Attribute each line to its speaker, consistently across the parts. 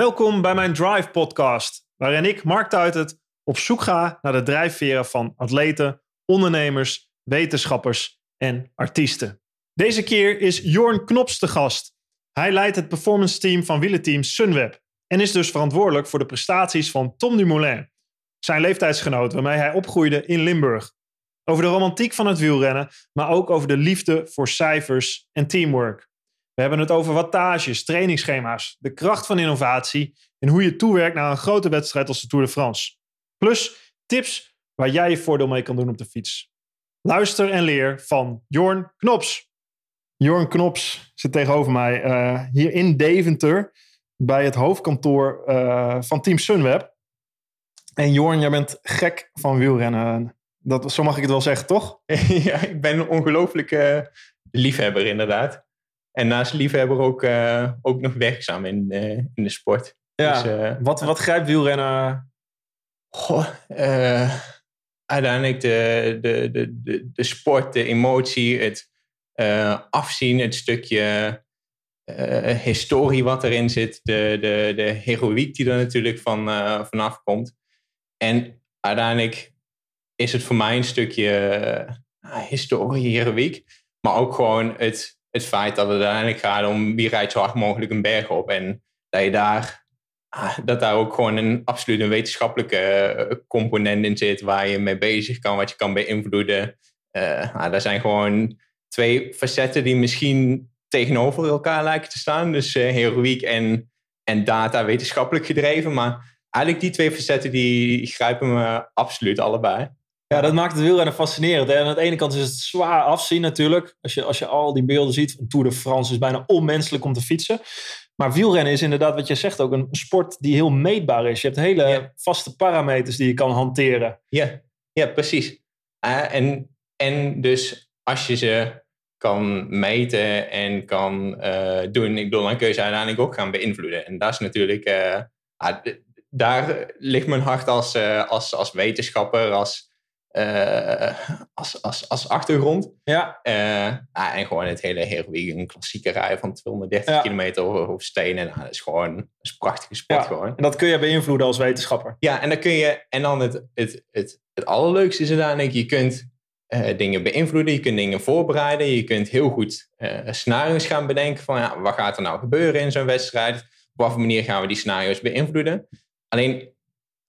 Speaker 1: Welkom bij mijn Drive podcast, waarin ik, Mark Tuitert, op zoek ga naar de drijfveren van atleten, ondernemers, wetenschappers en artiesten. Deze keer is Jorn Knops de gast. Hij leidt het performance team van wielenteam Sunweb en is dus verantwoordelijk voor de prestaties van Tom Dumoulin, zijn leeftijdsgenoot waarmee hij opgroeide in Limburg. Over de romantiek van het wielrennen, maar ook over de liefde voor cijfers en teamwork. We hebben het over wattages, trainingsschema's, de kracht van innovatie en hoe je toewerkt naar een grote wedstrijd als de Tour de France. Plus tips waar jij je voordeel mee kan doen op de fiets. Luister en leer van Jorn Knops. Jorn Knops zit tegenover mij uh, hier in Deventer bij het hoofdkantoor uh, van Team Sunweb. En Jorn, jij bent gek van wielrennen. Dat, zo mag ik het wel zeggen, toch?
Speaker 2: ja, ik ben een ongelooflijke liefhebber inderdaad. En naast liefhebber ook, uh, ook nog werkzaam in, uh, in de sport.
Speaker 1: Ja, dus, uh, wat, wat grijpt wielrennen?
Speaker 2: Goh, uiteindelijk de, de, de, de, de sport, de emotie, het afzien, het stukje historie wat erin zit, de, de, de heroïek die er natuurlijk van, vanaf komt. En uiteindelijk is het voor mij een stukje historie, heroïek, maar ook gewoon het het feit dat het uiteindelijk gaat om wie rijdt zo hard mogelijk een berg op. En dat je daar, ah, dat daar ook gewoon een absoluut een wetenschappelijke eh, component in zit waar je mee bezig kan, wat je kan beïnvloeden. Uh, dat zijn gewoon twee facetten die misschien tegenover elkaar lijken te staan. Dus uh, heroïek en, en data wetenschappelijk gedreven. Maar eigenlijk die twee facetten die grijpen me absoluut allebei.
Speaker 1: Ja, dat maakt het wielrennen fascinerend. Hè? En aan de ene kant is het zwaar afzien natuurlijk. Als je, als je al die beelden ziet. Een Tour de France is bijna onmenselijk om te fietsen. Maar wielrennen is inderdaad, wat je zegt, ook een sport die heel meetbaar is. Je hebt hele vaste parameters die je kan hanteren.
Speaker 2: Ja, ja precies. Uh, en, en dus als je ze kan meten en kan uh, doen, ik bedoel, dan kun je ze uiteindelijk ook gaan beïnvloeden. En dat is natuurlijk, uh, daar ligt mijn hart als, als, als wetenschapper, als uh, als, als, als achtergrond.
Speaker 1: Ja.
Speaker 2: Uh, en gewoon het hele heroïne, een klassieke rij van 230 ja. kilometer over, stenen. Nou, dat is gewoon dat is een prachtige sport. Ja. Gewoon.
Speaker 1: En dat kun je beïnvloeden als wetenschapper.
Speaker 2: Ja, en dan kun je. En dan het, het, het, het allerleukste is uiteindelijk, je kunt uh, dingen beïnvloeden, je kunt dingen voorbereiden, je kunt heel goed scenario's gaan bedenken van ja, wat gaat er nou gebeuren in zo'n wedstrijd? Op welke manier gaan we die scenario's beïnvloeden? Alleen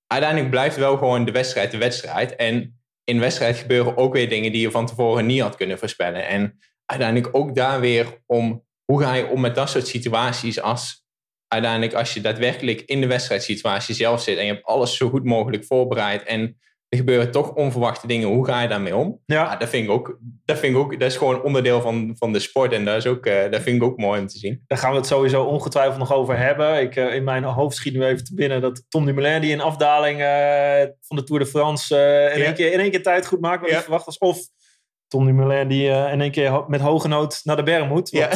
Speaker 2: uiteindelijk blijft wel gewoon de wedstrijd de wedstrijd. En in wedstrijd gebeuren ook weer dingen die je van tevoren niet had kunnen voorspellen. En uiteindelijk ook daar weer om hoe ga je om met dat soort situaties als uiteindelijk als je daadwerkelijk in de wedstrijdsituatie zelf zit en je hebt alles zo goed mogelijk voorbereid en er gebeuren toch onverwachte dingen. Hoe ga je daarmee om?
Speaker 1: Ja.
Speaker 2: dat, vind ik ook, dat vind ik ook. Dat is gewoon onderdeel van, van de sport. En dat, is ook, uh, dat vind ik ook mooi om te zien.
Speaker 1: Daar gaan we het sowieso ongetwijfeld nog over hebben. Ik, uh, in mijn hoofd schiet nu even te binnen dat Tom Dumoulin... die in afdaling uh, van de Tour de France in, ja. één keer, in één keer tijd goed maakt... wat ja. verwacht was. Of Tom Dumoulin die in één keer met hoge nood naar de berg moet.
Speaker 2: Ja.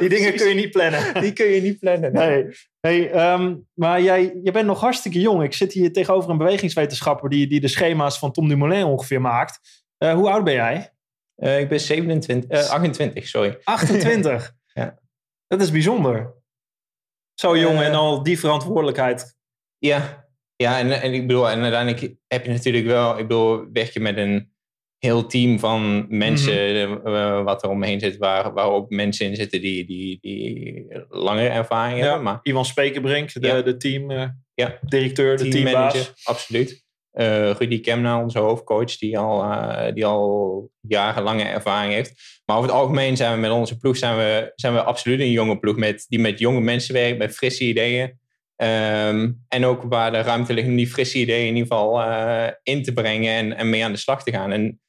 Speaker 1: Die dingen kun je niet plannen.
Speaker 2: Die kun je niet plannen.
Speaker 1: Nee. nee. Hey, um, maar jij, jij bent nog hartstikke jong. Ik zit hier tegenover een bewegingswetenschapper die, die de schema's van Tom Dumoulin ongeveer maakt. Uh, hoe oud ben jij?
Speaker 2: Uh, ik ben 27, uh, 28, sorry.
Speaker 1: 28?
Speaker 2: ja.
Speaker 1: Dat is bijzonder. Zo jong en al die verantwoordelijkheid.
Speaker 2: Ja, ja en, en ik bedoel, en uiteindelijk heb je natuurlijk wel, ik bedoel, werk je met een heel team van mensen mm -hmm. wat er omheen zit, waar, waar ook mensen in zitten die, die, die langere ervaring
Speaker 1: ja,
Speaker 2: hebben. Maar,
Speaker 1: Ivan Spekerbrink, de,
Speaker 2: ja.
Speaker 1: de team, uh,
Speaker 2: ja.
Speaker 1: directeur, de teammanager.
Speaker 2: absoluut. Uh, Rudy Kemna, onze hoofdcoach, die al, die al jarenlange ervaring heeft. Maar over het algemeen zijn we met onze ploeg zijn we, zijn we absoluut een jonge ploeg met, die met jonge mensen werkt, met frisse ideeën. Um, en ook waar de ruimte ligt om die frisse ideeën in ieder geval uh, in te brengen en, en mee aan de slag te gaan. En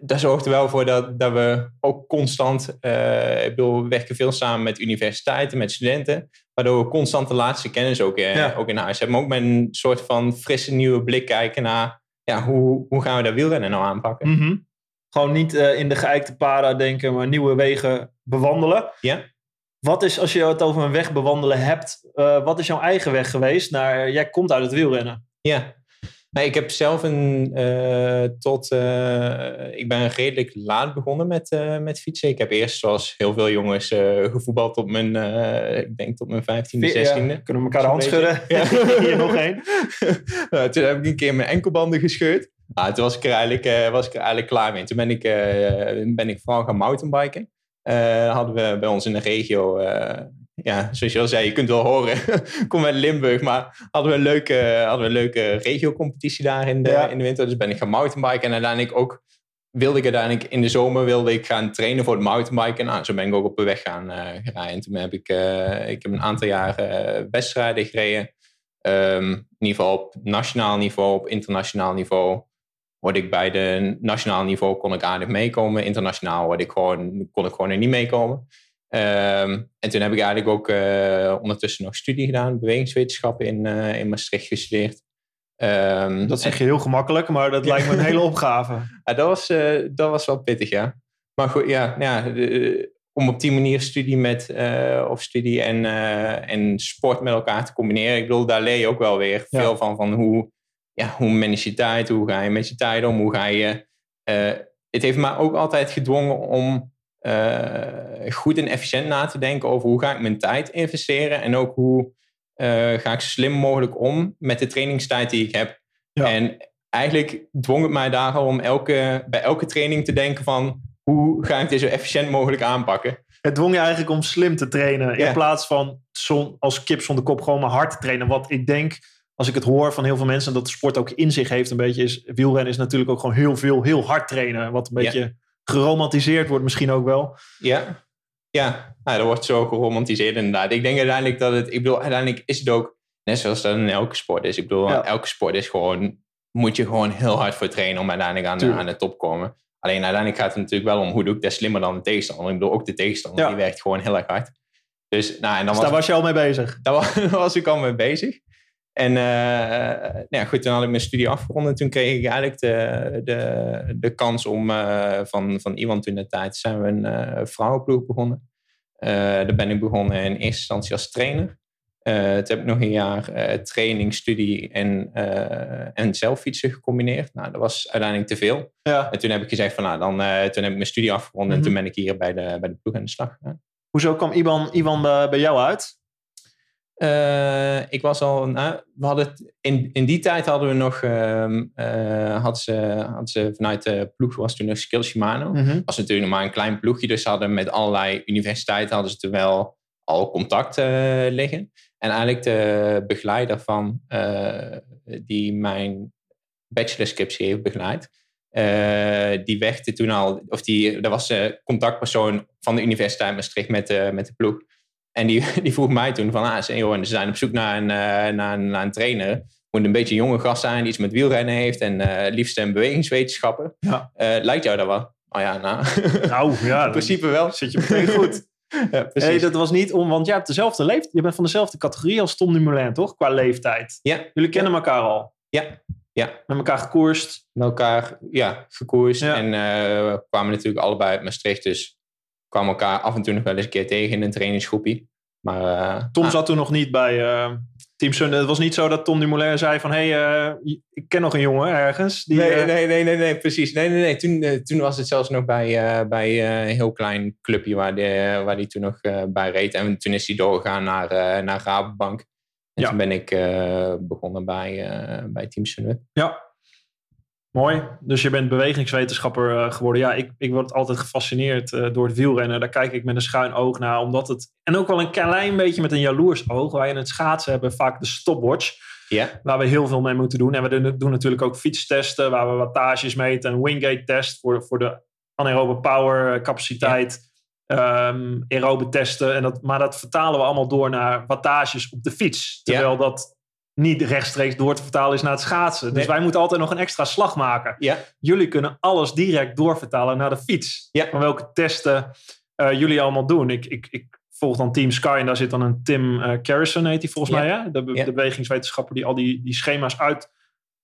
Speaker 2: dat zorgt er wel voor dat, dat we ook constant, uh, ik bedoel, we werken veel samen met universiteiten, met studenten, waardoor we constant de laatste kennis ook, uh, ja. ook in huis hebben. Maar ook met een soort van frisse nieuwe blik kijken naar, ja, hoe, hoe gaan we dat wielrennen nou aanpakken?
Speaker 1: Mm -hmm. Gewoon niet uh, in de geëikte paden denken, maar nieuwe wegen bewandelen.
Speaker 2: Ja.
Speaker 1: Wat is, als je het over een weg bewandelen hebt, wat is jouw eigen weg geweest naar, jij komt uit het wielrennen?
Speaker 2: Ja, Nee, ik heb zelf een, uh, tot, uh, ik ben redelijk laat begonnen met, uh, met fietsen. Ik heb eerst, zoals heel veel jongens, gevoetbald tot mijn, ik denk tot mijn 15e, 16e. Ja,
Speaker 1: kunnen we elkaar de hand schudden? Ja. Hier nog één.
Speaker 2: toen heb ik een keer mijn enkelbanden gescheurd. Nou, toen was ik, er eigenlijk, was ik er eigenlijk klaar mee. Toen ben ik, ben ik vooral gaan mountainbiken. hadden we bij ons in de regio ja, zoals je al zei, je kunt wel horen, ik kom uit Limburg, maar hadden we een leuke, hadden we een leuke regio-competitie daar in de, in de winter. Dus ben ik gaan mountainbiken en uiteindelijk ook wilde ik uiteindelijk in de zomer wilde ik gaan trainen voor het mountainbiken. Nou, zo ben ik ook op de weg gaan uh, rijden. En toen heb ik, uh, ik heb een aantal jaren uh, wedstrijden gereden. Um, in ieder geval op nationaal niveau, op internationaal niveau. Word ik bij de nationaal niveau kon ik aardig meekomen. Internationaal word ik gewoon, kon ik gewoon er niet meekomen. Ehm, en toen heb ik eigenlijk ook uh, ondertussen nog studie gedaan, bewegingswetenschappen in, uh, in Maastricht gestudeerd.
Speaker 1: Um, dat zeg je heel gemakkelijk, maar dat lijkt me een hele opgave.
Speaker 2: ja, dat, was, uh, dat was wel pittig, ja. Maar goed, ja, ja de, om op die manier studie, met, of studie en, en sport met elkaar te combineren. Ik bedoel, daar leer je ook wel weer veel van, van hoe, ja, hoe manage je tijd, hoe ga je met je tijd om, hoe ga je... het heeft me ook altijd gedwongen om uh, goed en efficiënt na te denken over hoe ga ik mijn tijd investeren en ook hoe uh, ga ik zo slim mogelijk om met de trainingstijd die ik heb. En eigenlijk dwong het mij daar al om elke, bij elke training te denken van hoe ga ik dit zo efficiënt mogelijk aanpakken.
Speaker 1: Het dwong je eigenlijk om slim te trainen in plaats van als kip zonder kop gewoon maar hard te trainen. Wat ik denk, als ik het hoor van heel veel mensen, dat de sport ook in zich heeft een beetje, is wielrennen is natuurlijk ook gewoon heel veel, heel hard trainen. Wat een beetje geromantiseerd wordt misschien ook wel.
Speaker 2: Ja, ja. Nou, dat wordt zo geromantiseerd inderdaad. Ik denk uiteindelijk dat het, ik bedoel, uiteindelijk is het ook, net zoals dat in elke sport is. Ik bedoel, elke sport is gewoon, moet je gewoon heel hard voor trainen om uiteindelijk aan, de, aan de top te komen. Alleen uiteindelijk gaat het natuurlijk wel om hoe doe ik dat slimmer dan de tegenstander. Ik bedoel, ook de tegenstander, die werkt gewoon heel erg hard. Dus, nou, en dan
Speaker 1: dus daar was je al mee bezig?
Speaker 2: Daar was, daar was ik al mee bezig. En uh, nou ja, goed, toen had ik mijn studie afgerond. En toen kreeg ik eigenlijk de, de, de kans om uh, van, van iemand toen de tijd zijn we een uh, vrouwenploeg begonnen. daar ben ik begonnen in eerste instantie als trainer. toen heb ik nog een jaar training, studie en, en zelffietsen gecombineerd. Nou, dat was uiteindelijk te veel. Ja. En toen heb ik gezegd van nou, dan, toen heb ik mijn studie afgerond. En toen mhm. ben ik hier bij de, bij de ploeg aan de slag gegaan.
Speaker 1: Hoezo kwam Ivan, Ivan bij jou uit?
Speaker 2: Uh, ik was al, nou, we hadden in, in die tijd hadden we nog, uh, uh, had ze, had ze vanuit de ploeg, was toen nog Skill Shimano. Mm was natuurlijk nog maar een klein ploegje, dus hadden met allerlei universiteiten hadden ze er wel al contact uh, liggen. En eigenlijk de begeleider van, die mijn bachelorscriptie heeft begeleid, die werkte toen al, of die, dat was de contactpersoon van de Universiteit Maastricht met, met de ploeg. En die, die vroeg mij toen van, ah, ze zijn op zoek naar een, uh, naar, naar een trainer. Moet een beetje een jonge gast zijn die iets met wielrennen heeft en uh, liefst een bewegingswetenschappen. Ja. Uh, lijkt jou dat wel? Oh ja, nou, nou ja, in principe wel.
Speaker 1: Zit je meteen goed. ja, hey, dat was niet om, want jij hebt dezelfde leeftijd. Je bent van dezelfde categorie als Tom Dumoulin, toch? Qua leeftijd. Ja. Jullie kennen elkaar al.
Speaker 2: Ja. Ja.
Speaker 1: Met elkaar gekoerst.
Speaker 2: Met elkaar, ja, gekoerst. Ja. En we kwamen natuurlijk allebei uit Maastricht, dus kwamen elkaar af en toe nog wel eens een keer tegen in een trainingsgroepje. Maar, uh,
Speaker 1: Tom ah. zat toen nog niet bij uh, Team Sun. Het was niet zo dat Tom Dumoulin zei van... hé, hey, uh, ik ken nog een jongen ergens.
Speaker 2: Die, nee, nee, nee, nee, nee, precies. Nee, nee, nee. Toen, toen was het zelfs nog bij, bij een heel klein clubje waar hij waar die toen nog bij reed. En toen is hij doorgegaan naar, naar Rabobank. En ja. toen ben ik begonnen bij, bij Team Sunweb.
Speaker 1: Ja, Mooi. Dus je bent bewegingswetenschapper uh, geworden. Ja, ik, ik word altijd gefascineerd uh, door het wielrennen. Daar kijk ik met een schuin oog naar. Omdat het, en ook wel een klein beetje met een jaloers oog. Wij in het schaatsen hebben vaak de stopwatch. Ja. Waar we heel veel mee moeten doen. En we doen natuurlijk ook fietstesten. Waar we wattages meten. Een wingate test voor, voor de anaerobe power eh, capaciteit. Ja. Um, aerobe testen. En dat, maar dat vertalen we allemaal door naar wattages op de fiets. Terwijl dat niet rechtstreeks door te vertalen is naar het schaatsen. Dus wij moeten altijd nog een extra slag maken. Ja. Jullie kunnen alles direct doorvertalen naar de fiets. Ja. Van welke testen uh, jullie allemaal doen. Ik, ik, ik volg dan Team Sky en daar zit dan een Tim uh, Carrison, heet hij volgens mij. Hè? De, de bewegingswetenschapper die al die, die schema's uit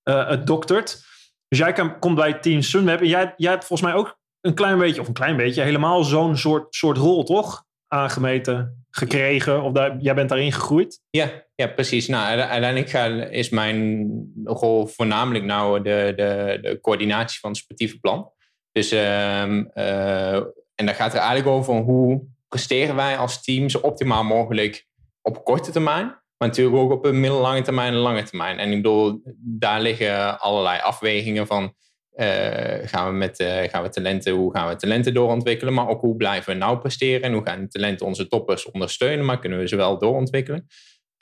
Speaker 1: uh, het doktert. Dus jij kan, komt bij Team Sunweb en jij, jij hebt volgens mij ook een klein beetje, of een klein beetje, helemaal zo'n soort, soort rol, toch? aangemeten, gekregen? Of daar, jij bent daarin gegroeid?
Speaker 2: Ja, ja precies. Nou, uiteindelijk is mijn rol voornamelijk nou de, de, de coördinatie van het sportieve plan. Dus, um, uh, en dat gaat er eigenlijk over hoe presteren wij als team zo optimaal mogelijk op korte termijn, maar natuurlijk ook op een middellange termijn en lange termijn. En ik bedoel, daar liggen allerlei afwegingen van. Uh, gaan, we met, uh, gaan we talenten, hoe gaan we talenten doorontwikkelen, maar ook hoe blijven we nou presteren en hoe gaan de talenten onze toppers ondersteunen, maar kunnen we ze wel doorontwikkelen.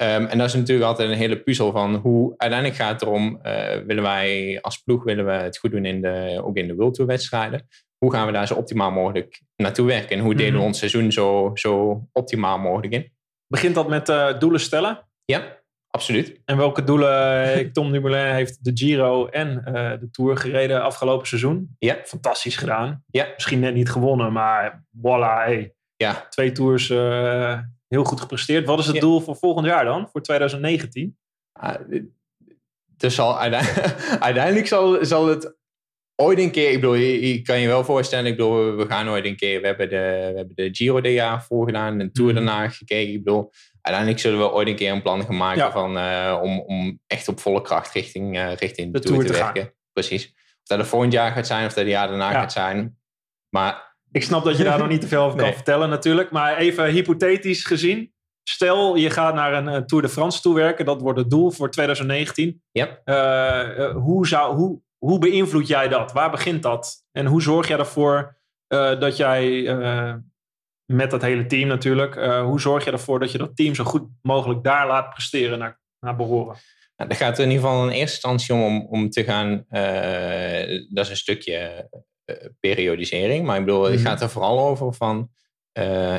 Speaker 2: Um, en dat is natuurlijk altijd een hele puzzel van hoe uiteindelijk gaat het erom, uh, willen wij als ploeg willen we het goed doen in de, ook in de World Tour wedstrijden. Hoe gaan we daar zo optimaal mogelijk naartoe werken en hoe delen we mhm. ons seizoen zo, zo optimaal mogelijk in?
Speaker 1: Begint dat met uh, doelen stellen?
Speaker 2: Ja, absoluut.
Speaker 1: En welke doelen? Tom Dumoulin heeft de Giro en uh, de Tour gereden afgelopen seizoen.
Speaker 2: Ja.
Speaker 1: Fantastisch gedaan.
Speaker 2: Ja.
Speaker 1: Misschien net niet gewonnen, maar voilà. Hey.
Speaker 2: Ja.
Speaker 1: Twee tours uh, heel goed gepresteerd. Wat is het doel voor volgend jaar dan? Voor 2019?
Speaker 2: Uh, dus zal uiteindelijk, uiteindelijk zal, zal het ooit een keer, ik bedoel, je, kan je wel voorstellen, ik bedoel, we gaan ooit een keer, we hebben de, we hebben de Giro dit jaar voorgedaan, een Tour mhm. daarna gekeken, ik bedoel, uiteindelijk zullen we ooit een keer een plan gaan maken van, uh, om, om echt op volle kracht richting, uh, richting de, de Tour, te, werken. Precies. Of dat het volgend jaar gaat zijn, of dat het jaar daarna gaat zijn. Maar...
Speaker 1: Ik snap dat je daar nog niet te veel over kan vertellen natuurlijk, maar even hypothetisch gezien, Stel, je gaat naar een, Tour de France toewerken. Dat wordt het doel voor 2019.
Speaker 2: Yep.
Speaker 1: Uh, hoe, zou, hoe, hoe beïnvloed jij dat? Waar begint dat? En hoe zorg jij ervoor dat jij met dat hele team natuurlijk, uh, hoe zorg je ervoor dat je dat team zo goed mogelijk daar laat presteren naar, naar behoren?
Speaker 2: Nou, dat gaat in ieder geval in eerste instantie om, om te gaan, dat is een stukje periodisering, maar ik bedoel, het mhm. gaat er vooral over van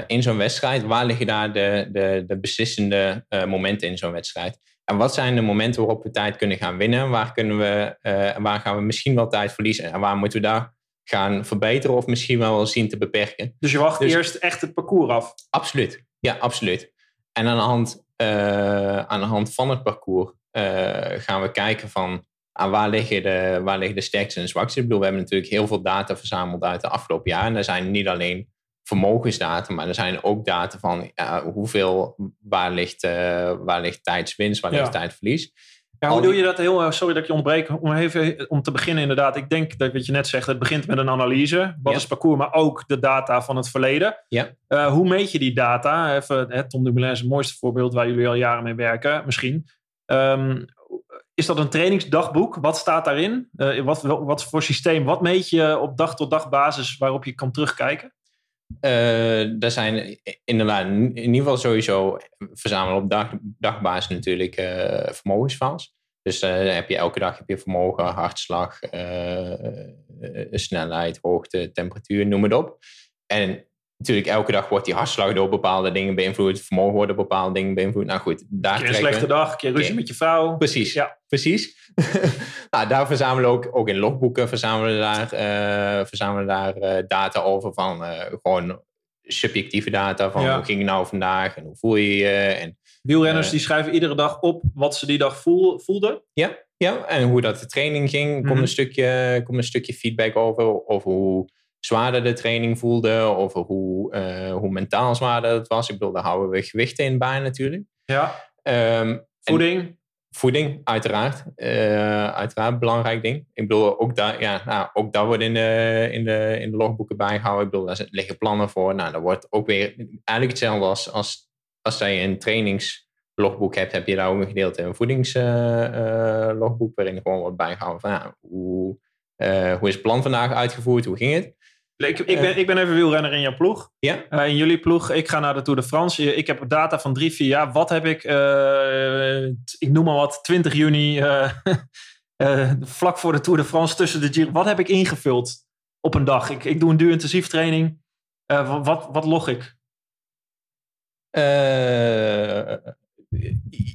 Speaker 2: in zo'n wedstrijd, waar liggen daar de, de, de beslissende momenten in zo'n wedstrijd? En wat zijn de momenten waarop we tijd kunnen gaan winnen? Waar, kunnen we, uh, waar gaan we misschien wel tijd verliezen? En waar moeten we daar gaan verbeteren of misschien wel zien te beperken?
Speaker 1: Dus je wacht dus eerst echt het parcours af?
Speaker 2: Absoluut, ja, absoluut. En aan de hand, uh, aan de hand van het parcours uh, gaan we kijken van aan waar liggen, de, waar liggen de sterkste en de zwakste. Ik bedoel, we hebben natuurlijk heel veel data verzameld uit de afgelopen jaren. En er zijn niet alleen vermogensdata, maar er zijn ook data van ja, hoeveel, waar ligt, uh, waar ligt tijdswinst, waar ligt tijdverlies.
Speaker 1: Ja, hoe doe je dat heel, sorry dat ik je ontbreek, om even om te beginnen inderdaad. Ik denk dat wat je net zegt, het begint met een analyse. Wat is parcours, maar ook de data van het verleden.
Speaker 2: Ja.
Speaker 1: Uh, hoe meet je die data? Even, hè, Tom Dumoulin is het mooiste voorbeeld waar jullie al jaren mee werken, misschien. Um, is dat een trainingsdagboek? Wat staat daarin? Uh, wat, wat voor systeem? Wat meet je op dag tot dag basis waarop je kan terugkijken?
Speaker 2: Uh, er zijn inderdaad in ieder geval sowieso verzamelen op dag, dagbasis natuurlijk uh. Dus uh, heb je elke dag heb je vermogen, hartslag, snelheid, hoogte, temperatuur, noem het op. En natuurlijk elke dag wordt die hartslag door bepaalde dingen beïnvloed. Vermogen wordt door bepaalde dingen beïnvloed. Nou goed, daar
Speaker 1: keer een slechte dag, een keer ruzie met je vrouw.
Speaker 2: Precies, ja. precies. nou, daar verzamelen we ook, ook in logboeken verzamelen we daar, uh, verzamelen daar uh, data over van uh, gewoon subjectieve data van hoe ging het nou vandaag en hoe voel je je. En,
Speaker 1: Wielrenners die schrijven iedere dag op wat ze die dag voel, voelden.
Speaker 2: Ja, ja, en hoe dat de training ging. Mm -hmm. komt, een stukje, komt een stukje feedback over, over hoe zwaarder de training voelde, over hoe, uh, hoe mentaal zwaarder het was. Ik bedoel, daar houden we gewichten in bij natuurlijk.
Speaker 1: Ja.
Speaker 2: Um,
Speaker 1: voeding?
Speaker 2: Voeding, uiteraard. Uh, uiteraard, belangrijk ding. Ik bedoel, ook daar, ja, nou, ook daar wordt in de, in, de, in de logboeken bijgehouden. Ik bedoel, daar liggen plannen voor. Nou, daar wordt ook weer eigenlijk hetzelfde als, als, als je een trainingslogboek hebt, heb je daar ook een gedeelte een voedingslogboek, uh, waarin gewoon wordt bijgehouden van ja, hoe, hoe is het plan vandaag uitgevoerd, hoe ging het?
Speaker 1: Ik, ik, ben, ik ben even wielrenner in jouw ploeg.
Speaker 2: Ja.
Speaker 1: Uh, in jullie ploeg. Ik ga naar de Tour de France. Ik heb data van drie, vier jaar. Wat heb ik, uh, ik noem maar wat, 20 juni, uh, vlak voor de Tour de France, tussen de Giro. Wat heb ik ingevuld op een dag? Ik, ik doe een duur-intensief training. wat, wat log ik?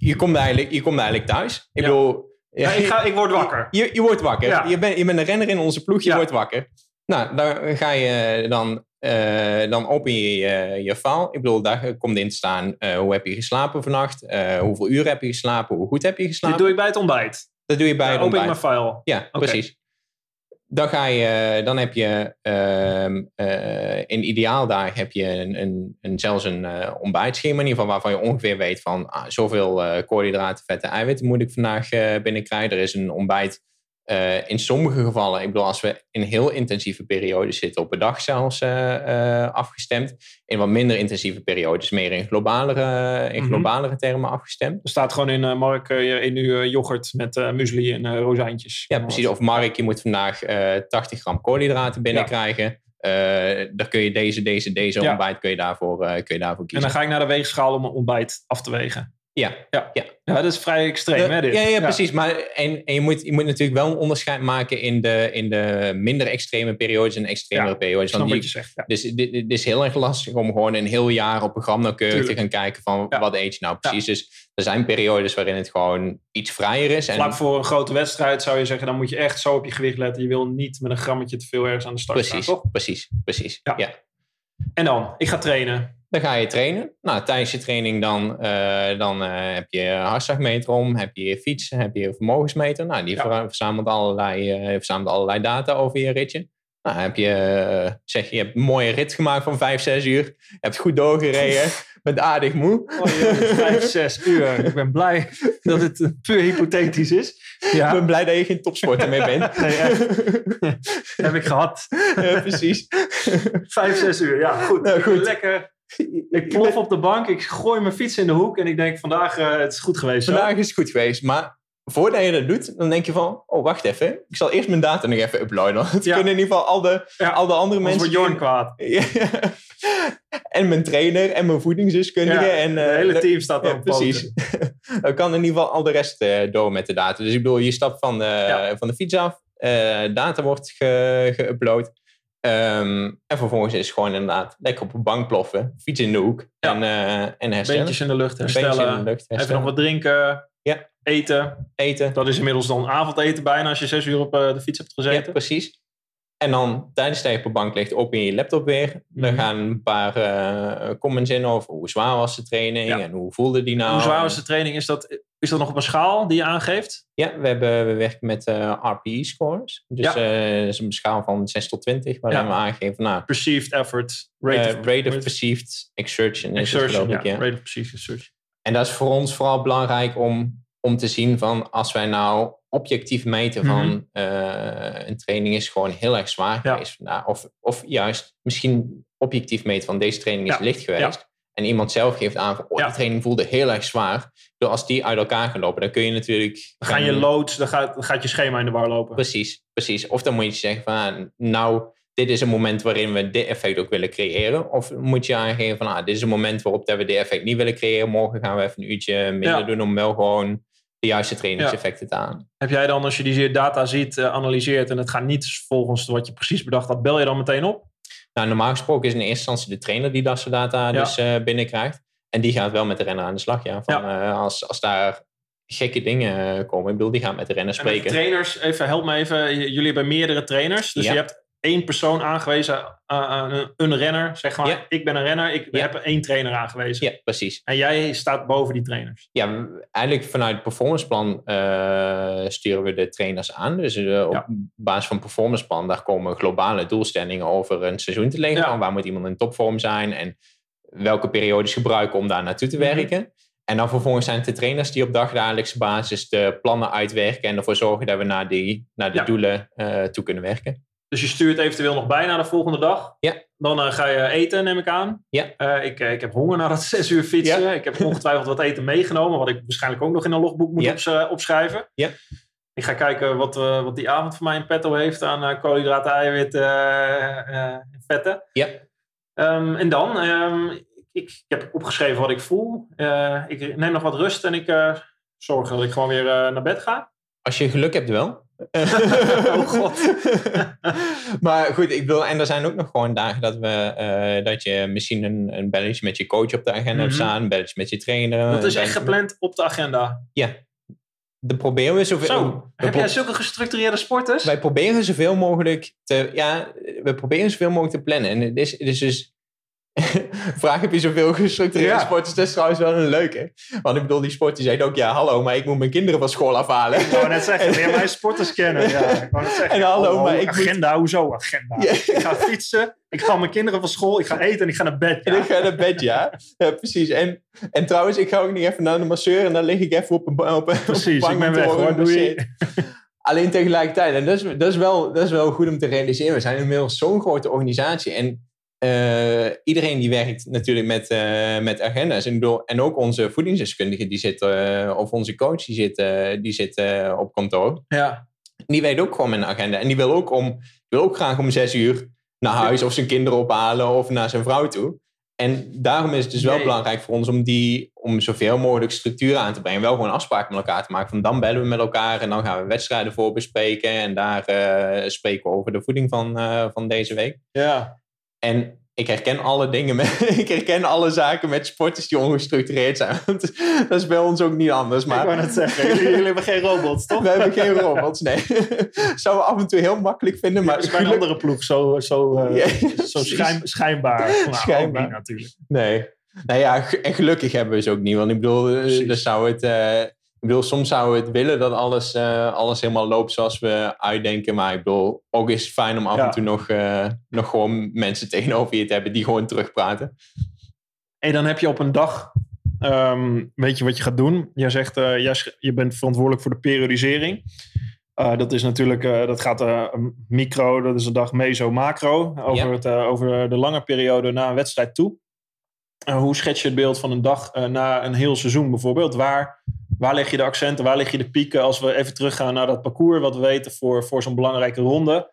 Speaker 2: je, komt eigenlijk, je komt eigenlijk thuis. Ik ja. bedoel...
Speaker 1: Ja, ik, ga, ik word wakker.
Speaker 2: Je, je wordt wakker. Ja. Je, bent, je bent een renner in onze ploeg, je wordt wakker. Nou, dan ga je dan, uh, dan open je je, je file. Ik bedoel, daar komt in te staan uh, hoe heb je geslapen vannacht, uh, hoeveel uur heb je geslapen, hoe goed heb je geslapen.
Speaker 1: Dat doe ik bij het ontbijt.
Speaker 2: Dat doe je bij het
Speaker 1: open
Speaker 2: ontbijt.
Speaker 1: Open mijn file.
Speaker 2: Ja, okay. precies. dan, ga je, dan heb je ehm, eh, in ideaaldagen heb je een, een, een zelfs een ontbijtschema in ieder geval waarvan je ongeveer weet van ah, zoveel koolhydraten, vetten, eiwitten moet ik vandaag binnenkrijgen. Er is een ontbijt uh, in sommige gevallen, ik bedoel, als we in heel intensieve periodes zitten, op een dag zelfs uh, uh, afgestemd. In wat minder intensieve periodes, meer in globalere, in globalere termen afgestemd.
Speaker 1: Er staat gewoon in, Mark, in uw yoghurt met muesli en rozijntjes.
Speaker 2: Ja, precies. Of Mark, je moet vandaag 80 gram koolhydraten binnenkrijgen. Ja. dan kun je deze, deze, deze ja. ontbijt kun je, daarvoor, kun je daarvoor kiezen.
Speaker 1: En dan ga ik naar de weegschaal om een ontbijt af te wegen.
Speaker 2: Ja, ja. ja.
Speaker 1: ja dat is vrij extreem, hè, dit?
Speaker 2: Ja, ja, precies. Maar, en, en je, moet, je moet natuurlijk wel een onderscheid maken in de, in de minder extreme periodes en extremere periodes.
Speaker 1: Want die, zegt,
Speaker 2: Dus het is heel erg lastig om gewoon een heel jaar op een gram nauwkeurig te gaan kijken van wat eet je nou precies. Dus er zijn periodes waarin het gewoon iets vrijer is.
Speaker 1: Vlak voor een grote wedstrijd zou je zeggen, dan moet je echt zo op je gewicht letten. Je wil niet met een grammetje te veel ergens aan de start
Speaker 2: precies,
Speaker 1: toch?
Speaker 2: Precies, precies. Ja.
Speaker 1: En dan, ik ga trainen.
Speaker 2: Dan ga je trainen. Nou, tijdens je training dan, uh, dan uh, heb je hartslagmeter om, heb je je fiets, heb je je vermogensmeter. Nou, die ja. verzamelt, allerlei, uh, verzamelt allerlei data over je ritje. Nou, heb je, zeg, je hebt een mooie rit gemaakt van 5, 6 uur. Je hebt goed doorgereden. bent aardig moe.
Speaker 1: Oh, 5, 6 uur. Ik ben blij dat het puur hypothetisch is.
Speaker 2: Ja. Ik ben blij dat je geen topsporter meer bent. Nee,
Speaker 1: heb ik gehad.
Speaker 2: Ja, precies.
Speaker 1: 5, 6 uur. Ja, goed. Nou, goed. Lekker ik plof op de bank, ik gooi mijn fiets in de hoek en ik denk vandaag uh, het is goed geweest.
Speaker 2: Vandaag is het goed geweest, maar voordat je dat doet, dan denk je van, oh wacht even, ik zal eerst mijn data nog even uploaden. Want kunnen in ieder geval al de, ja. al de andere mensen...
Speaker 1: wordt Jorn kwaad.
Speaker 2: en mijn trainer en mijn voedingsdeskundige. Ja, en,
Speaker 1: uh, het hele team staat
Speaker 2: op. precies. dan kan in ieder geval al de rest uh, door met de data. Dus ik bedoel, je stapt van van de fiets af, data wordt geüpload. Um, en vervolgens is het gewoon inderdaad lekker op een bank ploffen, fiets in de hoek en, uh, en herstellen.
Speaker 1: Beentjes in de lucht herstellen. In de lucht herstellen. Even nog wat drinken.
Speaker 2: Ja.
Speaker 1: Eten.
Speaker 2: Eten.
Speaker 1: Dat is inmiddels dan avondeten bijna als je zes uur op uh, de fiets hebt gezeten.
Speaker 2: Ja, precies. En dan tijdens dat je op de bank ligt, open je je laptop weer. Dan mhm. gaan een paar uh, comments in over hoe zwaar was de training en hoe voelde die nou.
Speaker 1: Hoe zwaar was de training? Is dat, is dat nog op een schaal die je aangeeft?
Speaker 2: Ja, we, hebben, we werken met uh, eh, RPE-scores. Dus ja. uh, dat is een schaal van 6 tot 20, waarin we aangeven... Nou,
Speaker 1: perceived effort.
Speaker 2: Rate, of, rate of perceived exertion.
Speaker 1: Exertion, ja. Rate of perceived exertion.
Speaker 2: En dat is voor ons vooral belangrijk om, om te zien van... als wij nou objectief meten van mm -hmm. uh, een training is gewoon heel erg zwaar geweest vandaag. Of, of juist misschien objectief meten van deze training is licht geweest. En iemand zelf geeft aan van, oh, die training voelde heel erg zwaar. Dus als die uit elkaar gaan lopen, dan kun je natuurlijk...
Speaker 1: Dan gaan je lood, dan gaat, dan gaat je schema in de war lopen.
Speaker 2: Precies, precies. Of dan moet je zeggen van, ah, nou, dit is een moment waarin we dit effect ook willen creëren. Of moet je aangeven van, ah, dit is een moment waarop dat we dit effect niet willen creëren. Morgen gaan we even een uurtje minder doen om wel gewoon de juiste trainingseffecten te aan.
Speaker 1: Heb jij dan, als je die data ziet, uh, analyseert en het gaat niet volgens wat je precies bedacht had, bel je dan meteen op?
Speaker 2: Nou, normaal gesproken is in eerste instantie de trainer die dat soort data dus uh, binnenkrijgt. En die gaat wel met de renner aan de slag. Ja. Van, ja. Uh, als, als daar gekke dingen komen. Ik bedoel, die gaat met de renner spreken.
Speaker 1: En trainers, even help me even. Jullie hebben meerdere trainers. Dus je hebt één persoon aangewezen, uh, een renner, zeg maar. Ja. Ik ben een renner, ik ja. heb één trainer aangewezen.
Speaker 2: Ja, precies.
Speaker 1: En jij staat boven die trainers.
Speaker 2: Ja, eigenlijk vanuit het performanceplan uh, sturen we de trainers aan. Dus uh, op basis van performanceplan, daar komen globale doelstellingen over een seizoen te liggen. Waar moet iemand in topvorm zijn en welke periodes gebruiken om daar naartoe te mhm. werken. Mm -hmm. En dan vervolgens zijn het de trainers die op dagdagelijkse basis de plannen uitwerken en ervoor zorgen dat we naar, die, naar de doelen toe kunnen werken.
Speaker 1: Dus je stuurt eventueel nog bij naar de volgende dag.
Speaker 2: Ja.
Speaker 1: Dan uh, ga je eten, neem ik aan.
Speaker 2: Ja.
Speaker 1: Uh, ik, uh, ik heb honger na dat zes uur fietsen. Ja. Ik heb ongetwijfeld wat eten meegenomen, wat ik waarschijnlijk ook nog in een logboek moet ja. opschrijven.
Speaker 2: Ja.
Speaker 1: Ik ga kijken wat, wat die avond voor mij in petto heeft aan koolhydraten, eiwitten en vetten.
Speaker 2: Ja.
Speaker 1: Um, en dan, um, ik, ik, heb opgeschreven wat ik voel. ik neem nog wat rust en ik zorg dat ik gewoon weer naar bed ga.
Speaker 2: Als je geluk hebt wel.
Speaker 1: oh god.
Speaker 2: maar goed, ik wil, en er zijn ook nog gewoon dagen dat, we, uh, dat je misschien een, een belletje met je coach op de agenda mm -hmm. hebt mhm. staan, een belletje met je trainer.
Speaker 1: Dat is echt gepland op de agenda.
Speaker 2: Ja. De proberen we zoveel.
Speaker 1: Zo, heb jij zulke gestructureerde sporters?
Speaker 2: Wij proberen zoveel mogelijk te. Ja, we proberen zoveel mogelijk te plannen. En het is, het is dus vraag heb je zoveel gestructureerde
Speaker 1: Ja.
Speaker 2: sporters? Dat is trouwens wel een leuke. Want ik bedoel, die sport die zegt ook, ja hallo, maar ik moet mijn kinderen van school afhalen.
Speaker 1: Ik wou net zeggen, leer mij sporters kennen. Ja, ik wou net zeggen.
Speaker 2: En hallo,
Speaker 1: oh,
Speaker 2: maar ik moet-
Speaker 1: agenda, hoezo agenda?
Speaker 2: Ja.
Speaker 1: Ik ga fietsen, ik ga mijn kinderen van school, ik ga eten en ik ga naar bed.
Speaker 2: En ik ga naar bed, ja. ja precies. En, en trouwens, ik ga ook niet even naar de masseur en dan lig ik even op een, op een, op een
Speaker 1: Precies,
Speaker 2: bank
Speaker 1: ik ben
Speaker 2: worden
Speaker 1: hoor, doei.
Speaker 2: gemasseerd. Alleen tegelijkertijd, en dat is, dat, is wel, dat is wel goed om te realiseren, we zijn inmiddels zo'n grote organisatie en eh, iedereen die werkt natuurlijk met, eh, met agenda's. En, bedoel, en ook onze voedingsdeskundigen die zitten, eh, of onze coach die zit, die zit op kantoor.
Speaker 1: Ja.
Speaker 2: Die weet ook gewoon een agenda. En die wil ook, om, wil ook graag om zes uur naar huis of zijn kinderen ophalen of naar zijn vrouw toe. En daarom is het dus wel
Speaker 1: Nee.
Speaker 2: belangrijk voor ons om, die, om zoveel mogelijk structuur aan te brengen. Wel gewoon afspraken met elkaar te maken. Van dan bellen we met elkaar en dan gaan we wedstrijden voor bespreken. En daar spreken we over de voeding van, van deze week.
Speaker 1: ja.
Speaker 2: En ik herken alle dingen, met, ik herken alle zaken met sporters die ongestructureerd zijn. Want dat is bij ons ook niet anders.
Speaker 1: ik
Speaker 2: Maar
Speaker 1: wou net zeggen, jullie, hebben geen robots, toch?
Speaker 2: we hebben geen robots, nee. Zouden we af en toe heel makkelijk vinden, maar
Speaker 1: Maar is bij een andere ploeg zo, zo, eh,
Speaker 2: Ja,
Speaker 1: zo schijn, schijnbaar. Nou,
Speaker 2: Schijnbaar.
Speaker 1: niet natuurlijk.
Speaker 2: Nee. Nou ja, en gelukkig hebben we ze ook niet. Want ik bedoel, eh, dan zou het, eh, ik bedoel, soms zouden we het willen dat alles, eh, alles helemaal loopt zoals we uitdenken. Maar ik bedoel, ook is het fijn om af
Speaker 1: Ja.
Speaker 2: en toe nog, eh, nog gewoon mensen tegenover je te hebben die gewoon terugpraten.
Speaker 1: En dan heb je op een dag, ehm, weet je wat je gaat doen. Jij zegt, eh, jij je bent verantwoordelijk voor de periodisering. Dat is natuurlijk, dat gaat micro, dat is een dag meso, macro. Over,
Speaker 2: Ja.
Speaker 1: het, over de lange periode na een wedstrijd toe. Hoe schets je het beeld van een dag na een heel seizoen bijvoorbeeld? Waar, waar leg je de accenten, waar leg je de pieken? Als we even teruggaan naar dat parcours, wat we weten voor, voor zo'n belangrijke ronde.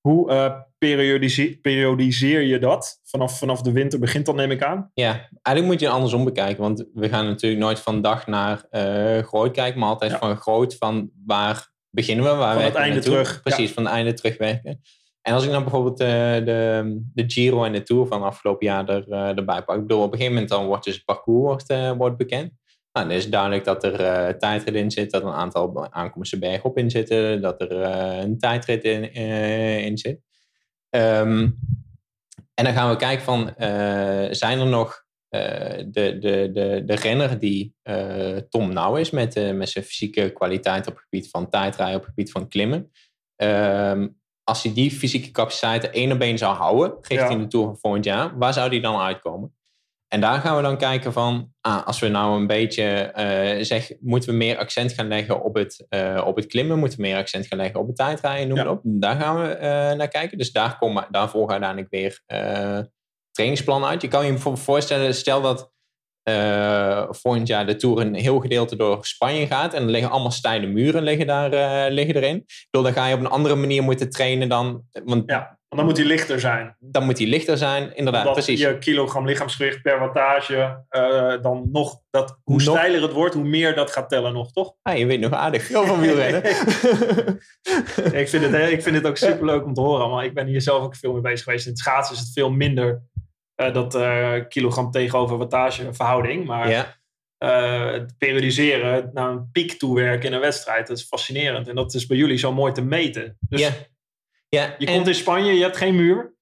Speaker 1: Hoe eh, periodise- periodiseer je dat? Vanaf, vanaf de winter begint dat, neem ik aan.
Speaker 2: Ja, eigenlijk moet je het andersom bekijken. Want we gaan natuurlijk nooit van dag naar eh, groot kijken, maar altijd
Speaker 1: Ja.
Speaker 2: van groot van waar beginnen we, waar
Speaker 1: Van het einde
Speaker 2: naartoe.
Speaker 1: terug,
Speaker 2: Precies, van het einde terugwerken. En als ik dan bijvoorbeeld eh, de, de Giro en de Tour van afgelopen jaar er, erbij pak. Ik bedoel, op een gegeven moment dan wordt dus het parcours wordt, wordt bekend. Nou, dan is duidelijk dat er eh tijdrit in zit, dat er een aantal aankomsten bergop in zitten, dat er eh, een tijdrit in, eh, in zit. Ehm, en dan gaan we kijken van, zijn er nog de, de, de, de renner die Tom Nauw is met, met zijn fysieke kwaliteit op het gebied van tijdrijden, op het gebied van klimmen. Ehm, als hij die fysieke capaciteiten één op één zou houden richting
Speaker 1: Ja.
Speaker 2: de Tour van volgend jaar, waar zou die dan uitkomen? En daar gaan we dan kijken van, ah, als we nou een beetje eh zeggen, moeten we meer accent gaan leggen op het, eh, op het klimmen, moeten we meer accent gaan leggen op het tijdrijden, noem
Speaker 1: Ja.
Speaker 2: maar op. Daar gaan we eh, naar kijken. Dus daar komen, daar volgen uiteindelijk weer trainingsplannen uit. Je kan je bijvoorbeeld voorstellen, stel dat volgend jaar de Tour een heel gedeelte door Spanje gaat en er liggen allemaal steile muren liggen, daar, liggen erin. Ik bedoel, dan ga je op een andere manier moeten trainen dan, want
Speaker 1: Ja, want dan moet die lichter zijn.
Speaker 2: dan moet die lichter zijn. Inderdaad,
Speaker 1: Omdat
Speaker 2: precies.
Speaker 1: je kilogram lichaamsgewicht per wattage, eh, dan nog, dat, hoe
Speaker 2: Nog-
Speaker 1: steiler het wordt, hoe meer dat gaat tellen nog, toch?
Speaker 2: Ah, je weet nog aardig veel van wielrennen.
Speaker 1: ik, vind het, heel- ik vind het ook superleuk om te horen, maar ik ben hier zelf ook veel mee bezig geweest. In het schaatsen is het veel minder eh, dat eh, kilogram tegenover wattage verhouding. Maar
Speaker 2: ja,
Speaker 1: eh, het periodiseren, naar een piek toewerken in een wedstrijd, dat is fascinerend. En dat is bij jullie zo mooi te meten. Dus
Speaker 2: ja. Ja.
Speaker 1: je
Speaker 2: en-
Speaker 1: komt in Spanje, je hebt geen muur.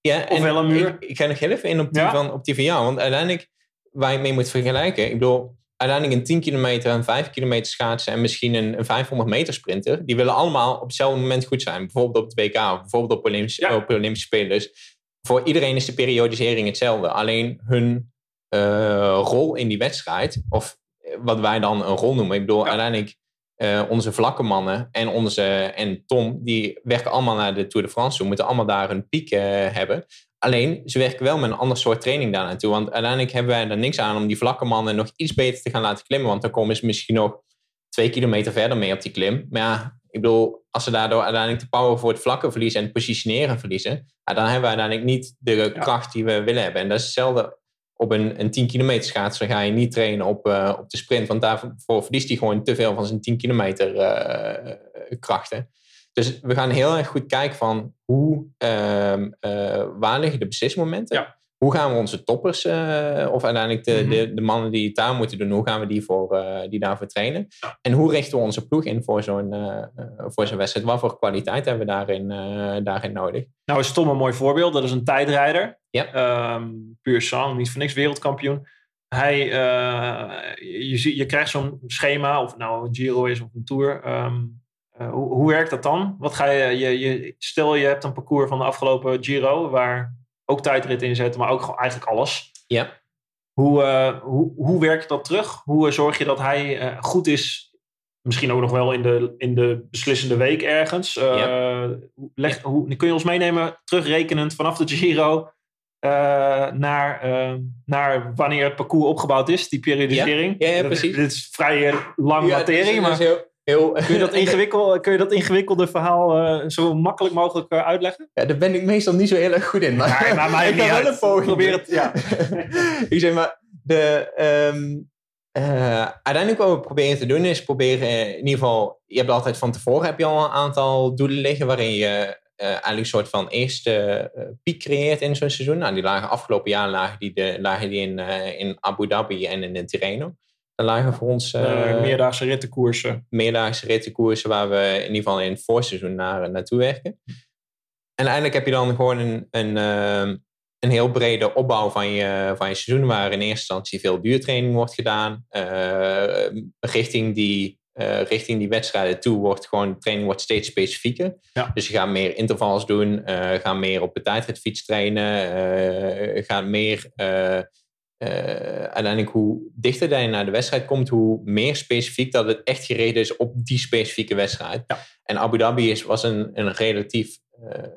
Speaker 2: Ja,
Speaker 1: Of wel een muur.
Speaker 2: Ik, ik ga nog heel even in op die,
Speaker 1: Ja?
Speaker 2: van, op die van jou. Want uiteindelijk, waar je mee moet vergelijken. Ik bedoel, uiteindelijk een 10 kilometer, een 5 kilometer schaatsen en misschien een, een 500 meter sprinter. Die willen allemaal op hetzelfde moment goed zijn. Bijvoorbeeld op het WK of bijvoorbeeld op Olympische,
Speaker 1: Ja.
Speaker 2: op Olympische Spelen. Dus voor iedereen is de periodisering hetzelfde. Alleen hun eh, rol in die wedstrijd, of wat wij dan een rol noemen. Ik bedoel, uiteindelijk eh, onze vlakke mannen en, onze, en Tom, die werken allemaal naar de Tour de France toe. Moeten allemaal daar hun piek eh, hebben. Alleen, ze werken wel met een ander soort training daar naartoe. Want uiteindelijk hebben wij er niks aan om die vlakke mannen nog iets beter te gaan laten klimmen. Want dan komen ze misschien nog twee kilometer verder mee op die klim. Maar ja, ik bedoel, als ze daardoor uiteindelijk de power voor het vlakke verliezen en het positioneren verliezen, dan hebben we uiteindelijk niet de kracht die we willen hebben. En dat is hetzelfde op een, een 10 kilometer schaats. Dan ga je niet trainen op, eh, op de sprint, want daarvoor verliest hij gewoon te veel van zijn 10 kilometer eh, krachten. Dus we gaan heel erg goed kijken van hoe, eh, waar liggen de beslismomenten?
Speaker 1: Ja.
Speaker 2: Hoe gaan we onze toppers, uh, of uiteindelijk de,
Speaker 1: Mhm.
Speaker 2: de, de mannen die het daar moeten doen, hoe gaan we die, voor, uh, die daarvoor trainen? En hoe richten we onze ploeg in voor zo'n uh, voor zo'n wedstrijd? Wat voor kwaliteit hebben we daarin, daarin nodig?
Speaker 1: Nou is Tom een mooi voorbeeld. Dat is een tijdrijder.
Speaker 2: Ja.
Speaker 1: Um, puur sang, niet voor niks wereldkampioen. Hij, je, je krijgt zo'n schema, of het nou een Giro is of een Tour. Um, hoe, hoe werkt dat dan? Wat ga je, je, je, stel je hebt een parcours van de afgelopen Giro, waar ook tijdrit inzetten, maar ook gewoon eigenlijk alles.
Speaker 2: Ja.
Speaker 1: Hoe, uh, hoe, hoe werkt dat terug? Hoe uh, zorg je dat hij uh, goed is? Misschien ook nog wel in de, in de beslissende week ergens.
Speaker 2: Ja.
Speaker 1: Leg,
Speaker 2: Ja.
Speaker 1: hoe, kun je ons meenemen, terugrekenend vanaf de Giro naar, naar wanneer het parcours opgebouwd is, die periodisering?
Speaker 2: Ja, precies.
Speaker 1: Dit is vrij lang materie, maar
Speaker 2: heel, heel,
Speaker 1: kun, je dat ingewikkeld, kun je dat ingewikkelde verhaal eh, zo makkelijk mogelijk eh, uitleggen?
Speaker 2: Ja, daar ben ik meestal niet zo heel erg goed in. Maar, ik ga wel een poging
Speaker 1: Probeer het, ja.
Speaker 2: ik zeg maar, de, ehm, eh, uiteindelijk wat we proberen te doen is proberen in ieder geval, je hebt altijd van tevoren heb je al een aantal doelen liggen waarin je eh, eigenlijk een soort van eerste piek creëert in zo'n seizoen. Nou, die lagen afgelopen jaar lagen die, de, lagen die in, in Abu Dhabi en in Tirreno. Lagen voor ons eh,
Speaker 1: Eh, meerdaagse rittenkoersen.
Speaker 2: meerdaagse rittenkoersen waar we in ieder geval in het voorseizoen naar, naartoe werken. En uiteindelijk heb je dan gewoon een, een, eh, een heel brede opbouw van je, van je seizoen, waar in eerste instantie veel duurtraining wordt gedaan. Eh, richting, die, eh, richting die wedstrijden toe wordt gewoon, de training wordt steeds specifieker.
Speaker 1: Ja.
Speaker 2: Dus je gaat meer intervals doen, eh gaat meer op de tijdritfiets trainen, eh gaat meer... eh, uiteindelijk hoe dichter je naar de wedstrijd komt, hoe meer specifiek dat het echt gereden is op die specifieke wedstrijd.
Speaker 1: Ja.
Speaker 2: En Abu Dhabi is, was een, een relatief eh,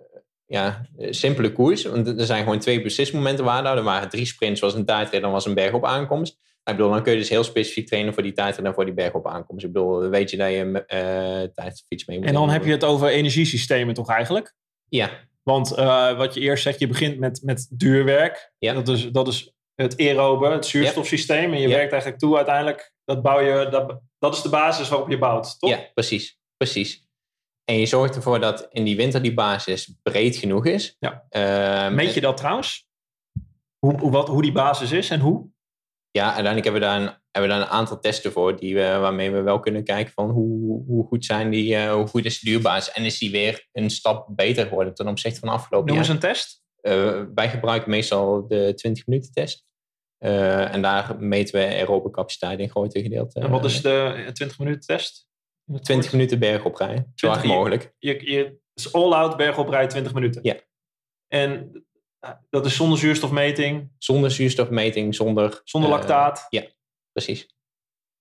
Speaker 2: ja, simpele koers. Want er zijn gewoon twee beslismomenten waar. Er waren drie sprints, was een tijdrit en dan was een bergop aankomst. Ik bedoel, dan kun je dus heel specifiek trainen voor die tijdrit en voor die bergop aankomst. Ik bedoel, dan weet je dat je uh, tijdfiets mee moet
Speaker 1: En dan heb je het over energiesystemen toch eigenlijk?
Speaker 2: Ja,
Speaker 1: Want uh, wat je eerst zegt, je begint met, met duurwerk.
Speaker 2: Ja.
Speaker 1: Dat, is, dat is het aerobe, het zuurstofsysteem. En je werkt eigenlijk toe uiteindelijk, dat, bouw je, dat, dat is de basis waarop je bouwt, toch?
Speaker 2: Ja, precies. precies. En je zorgt ervoor dat in die winter die basis breed genoeg is.
Speaker 1: Ja.
Speaker 2: Ehm,
Speaker 1: Meet je dat trouwens? Hoe, hoe, wat, hoe die basis is en hoe?
Speaker 2: Ja, uiteindelijk hebben we daar een, hebben we daar een aantal testen voor die we, waarmee we wel kunnen kijken van hoe, hoe goed zijn die, uh, hoe goed is de duurbasis en is die weer een stap beter geworden ten opzichte van afgelopen
Speaker 1: Noem
Speaker 2: jaar.
Speaker 1: eens een test.
Speaker 2: Uh, wij gebruiken meestal de 20 minuten test. Uh, en daar meten we aerobe capaciteit in grote gedeelte.
Speaker 1: En wat is de 20 minuten test?
Speaker 2: 20 minuten berg oprijden, zo hard mogelijk.
Speaker 1: Je, je, is all-out berg oprijden 20 minuten.
Speaker 2: Ja.
Speaker 1: En dat is zonder zuurstofmeting?
Speaker 2: Zonder zuurstofmeting, zonder...
Speaker 1: Zonder lactaat?
Speaker 2: Ja, precies.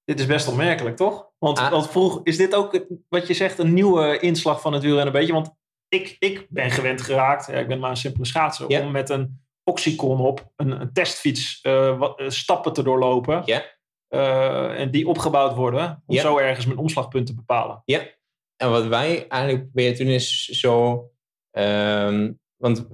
Speaker 1: Dit is best opmerkelijk, toch? Want,
Speaker 2: ah.
Speaker 1: want vroeg, is dit ook wat je zegt een nieuwe inslag van het wielrennen een beetje? Want ik, ik ben gewend geraakt, ik ben maar een simpele schaatser,
Speaker 2: ja.
Speaker 1: om met een oxycon op een, een testfiets uh, wat, uh, stappen te doorlopen.
Speaker 2: Ja.
Speaker 1: Uh, en die opgebouwd worden, om
Speaker 2: ja.
Speaker 1: zo ergens mijn omslagpunt te bepalen.
Speaker 2: Ja, en wat wij eigenlijk proberen te doen is zo... Um, want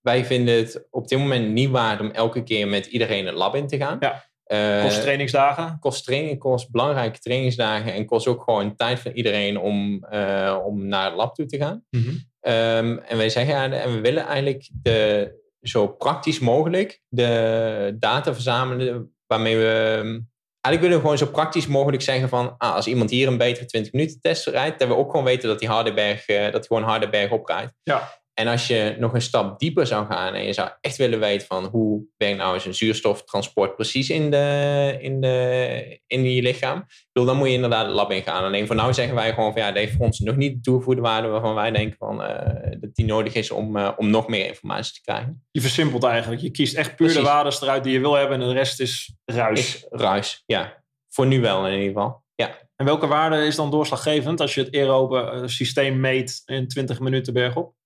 Speaker 2: wij vinden het op dit moment niet waard om elke keer met iedereen het lab in te gaan.
Speaker 1: Ja. Uh, kost trainingsdagen?
Speaker 2: Kost training, kost belangrijke trainingsdagen en kost ook gewoon tijd van iedereen om, uh, om naar het lab toe te gaan.
Speaker 1: Mm -hmm.
Speaker 2: Um, en wij zeggen en we willen eigenlijk de, zo praktisch mogelijk de data verzamelen waarmee we. Eigenlijk willen we gewoon zo praktisch mogelijk zeggen van ah, als iemand hier een betere 20 minuten test rijdt, dat we ook gewoon weten dat hij Hardenberg, uh, dat hij gewoon Hardenberg oprijdt.
Speaker 1: Ja.
Speaker 2: En als je nog een stap dieper zou gaan en je zou echt willen weten van hoe werkt nou eens een zuurstoftransport precies in, de, in, de, in je lichaam, dan moet je inderdaad het lab in gaan. Alleen voor nu zeggen wij gewoon van ja, dat heeft voor ons nog niet de toegevoegde waarde waarvan wij denken van, uh, dat die nodig is om, uh, om nog meer informatie te krijgen.
Speaker 1: Je versimpelt eigenlijk. Je kiest echt puur
Speaker 2: Precies.
Speaker 1: de waardes eruit die je wil hebben en de rest is ruis.
Speaker 2: Is ruis, ja. Voor nu wel in ieder geval. Ja.
Speaker 1: En welke waarde is dan doorslaggevend als je het aerobe eh, systeem meet in 20 minuten bergop?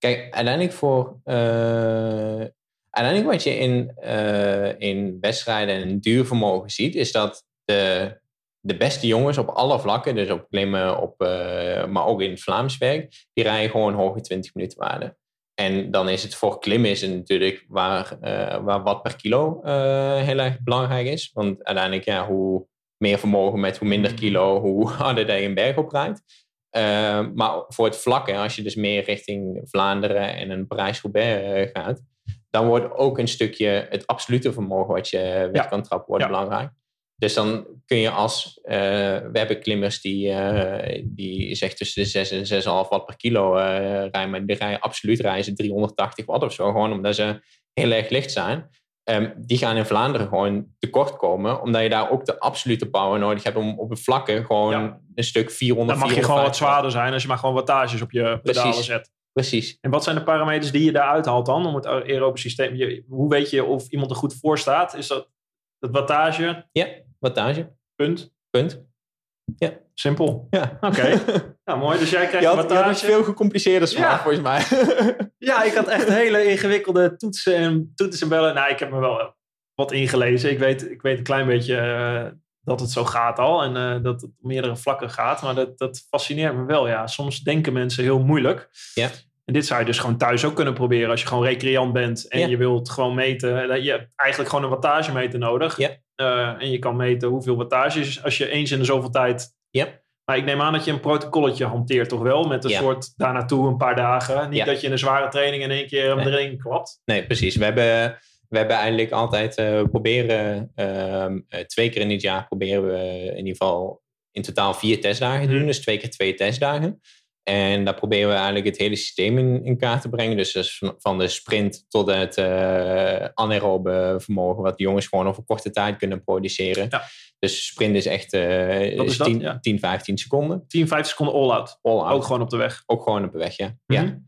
Speaker 2: Kijk, uiteindelijk voor. Uh, uiteindelijk wat je in, uh, in wedstrijden en duurvermogen ziet, is dat de, de beste jongens op alle vlakken, dus op klimmen, op, uh, maar ook in het Vlaams werk, die rijden gewoon hoge 20 minuten waarde. En dan is het voor klimmen is natuurlijk waar, waar wat per kilo heel erg belangrijk is. Want uiteindelijk, ja, hoe meer vermogen met hoe minder kilo, hoe harder je een berg oprijdt. Uh, maar voor het vlakke, als je dus meer richting Vlaanderen en een Parijs-Roubaix uh, gaat, dan wordt ook een stukje het absolute vermogen wat je weg
Speaker 1: Ja.
Speaker 2: kan trappen, wordt
Speaker 1: Ja.
Speaker 2: belangrijk. Dus dan kun je als, eh, we hebben klimmers die, eh, die zegt tussen de 6 en 6,5 watt per kilo eh, rijden, maar die rijden absoluut rijden ze 380 watt of zo, gewoon omdat ze heel erg licht zijn. Ehm, die gaan in Vlaanderen gewoon tekort komen, omdat je daar ook de absolute power nodig hebt om op het vlakke gewoon
Speaker 1: Ja.
Speaker 2: een stuk 400,
Speaker 1: Dan mag je gewoon wat
Speaker 2: 450 watt.
Speaker 1: zwaarder zijn als je maar gewoon wattages op je pedalen
Speaker 2: Precies.
Speaker 1: zet.
Speaker 2: Precies.
Speaker 1: En wat zijn de parameters die je daaruit haalt dan om het aerobe systeem? Je, hoe weet je of iemand er goed voor staat? Is dat het wattage?
Speaker 2: Ja, wattage.
Speaker 1: Punt.
Speaker 2: Punt.
Speaker 1: Simpel.
Speaker 2: Ja.
Speaker 1: Oké. nou, mooi. Dus jij krijgt
Speaker 2: Je
Speaker 1: een
Speaker 2: had, je een veel gecompliceerder smaak,
Speaker 1: Ja.
Speaker 2: volgens mij.
Speaker 1: Ja, ik had echt hele ingewikkelde toetsen en toetsen en bellen. Nou, ik heb me wel wat ingelezen. Ik weet, ik weet een klein beetje eh, dat het zo gaat al. En eh, dat het op meerdere vlakken gaat. Maar dat, dat fascineert me wel. Ja, soms denken mensen heel moeilijk.
Speaker 2: Ja.
Speaker 1: En dit zou je dus gewoon thuis ook kunnen proberen. Als je gewoon recreant bent en
Speaker 2: Ja.
Speaker 1: je wilt gewoon meten. dat Je hebt eigenlijk gewoon een wattagemeter nodig.
Speaker 2: Ja.
Speaker 1: Eh, en je kan meten hoeveel wattage is als je eens in de zoveel tijd...
Speaker 2: Ja.
Speaker 1: Maar ik neem aan dat je een protocolletje hanteert toch wel? Met een
Speaker 2: Ja.
Speaker 1: soort daar naartoe een paar dagen. Niet
Speaker 2: Ja.
Speaker 1: dat je in een zware training in één keer
Speaker 2: Nee.
Speaker 1: erin klapt.
Speaker 2: Nee, precies. We hebben, we hebben eigenlijk altijd eh, proberen, ehm, eh, twee keer in het jaar proberen we in ieder geval in totaal vier testdagen te doen.
Speaker 1: Mhm.
Speaker 2: Dus twee keer twee testdagen. En daar proberen we eigenlijk het hele systeem in, in kaart te brengen. Dus, dus van- de sprint tot het eh anaerobe vermogen, wat de jongens gewoon over korte tijd kunnen produceren.
Speaker 1: Ja.
Speaker 2: Dus sprint is echt eh,
Speaker 1: Wat is dat?
Speaker 2: 10,
Speaker 1: Ja.
Speaker 2: 10, 15 seconden.
Speaker 1: 10, 15 seconden all-out.
Speaker 2: All out.
Speaker 1: Ook gewoon op de weg.
Speaker 2: Ook gewoon op de weg, ja.
Speaker 1: Mhm.
Speaker 2: ja.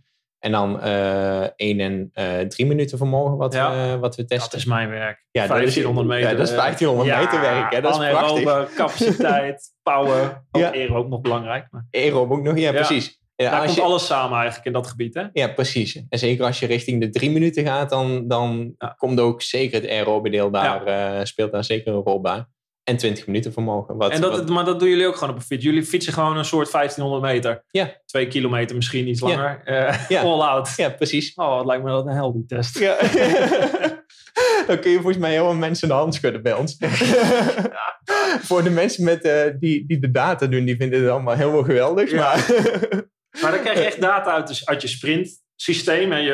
Speaker 2: En dan eh 1 en eh 3 minuten vermogen wat,
Speaker 1: Ja.
Speaker 2: wat we testen.
Speaker 1: Dat is mijn werk.
Speaker 2: Ja, dat is-
Speaker 1: 1500 meter.
Speaker 2: ja, dat is 1500 meter werk, hè. Dat is
Speaker 1: anaerobe, capaciteit, power. Ook
Speaker 2: Ja.
Speaker 1: aero ook nog belangrijk. Maar
Speaker 2: Aerobe ook nog, ja, precies. Ja,
Speaker 1: daar komt
Speaker 2: je,
Speaker 1: alles samen eigenlijk in dat gebied. Hè?
Speaker 2: ja, precies. En zeker als je richting de drie minuten gaat, dan, dan
Speaker 1: Ja.
Speaker 2: komt ook zeker het aerobe deel daar, eh, speelt daar zeker een rol bij. En 20 minuten vermogen. Wat,
Speaker 1: En dat,
Speaker 2: wat-
Speaker 1: maar dat doen jullie ook gewoon op een fiets. Jullie fietsen gewoon een soort 1500 meter.
Speaker 2: Ja.
Speaker 1: Twee kilometer misschien iets
Speaker 2: Ja.
Speaker 1: langer. Eh,
Speaker 2: Ja.
Speaker 1: All-out.
Speaker 2: ja, precies.
Speaker 1: Oh, het lijkt me dat een hel die test.
Speaker 2: Ja. dan kun je volgens mij heel veel mensen de hand schudden bij ons. Voor de mensen met, eh, die, die de data doen, die vinden het allemaal helemaal geweldig.
Speaker 1: Ja.
Speaker 2: Maar
Speaker 1: Maar dan krijg je echt data uit, uit je sprintsysteem. En je,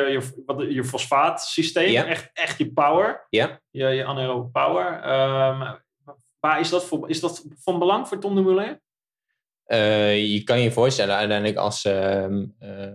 Speaker 1: je, je fosfaatsysteem.
Speaker 2: Ja.
Speaker 1: Echt, echt je power.
Speaker 2: Ja.
Speaker 1: Je, je anaerobe power. Ehm, waar is dat, voor, is dat van belang voor Tom de Moulin?
Speaker 2: Eh, je kan je voorstellen uiteindelijk als, ehm eh,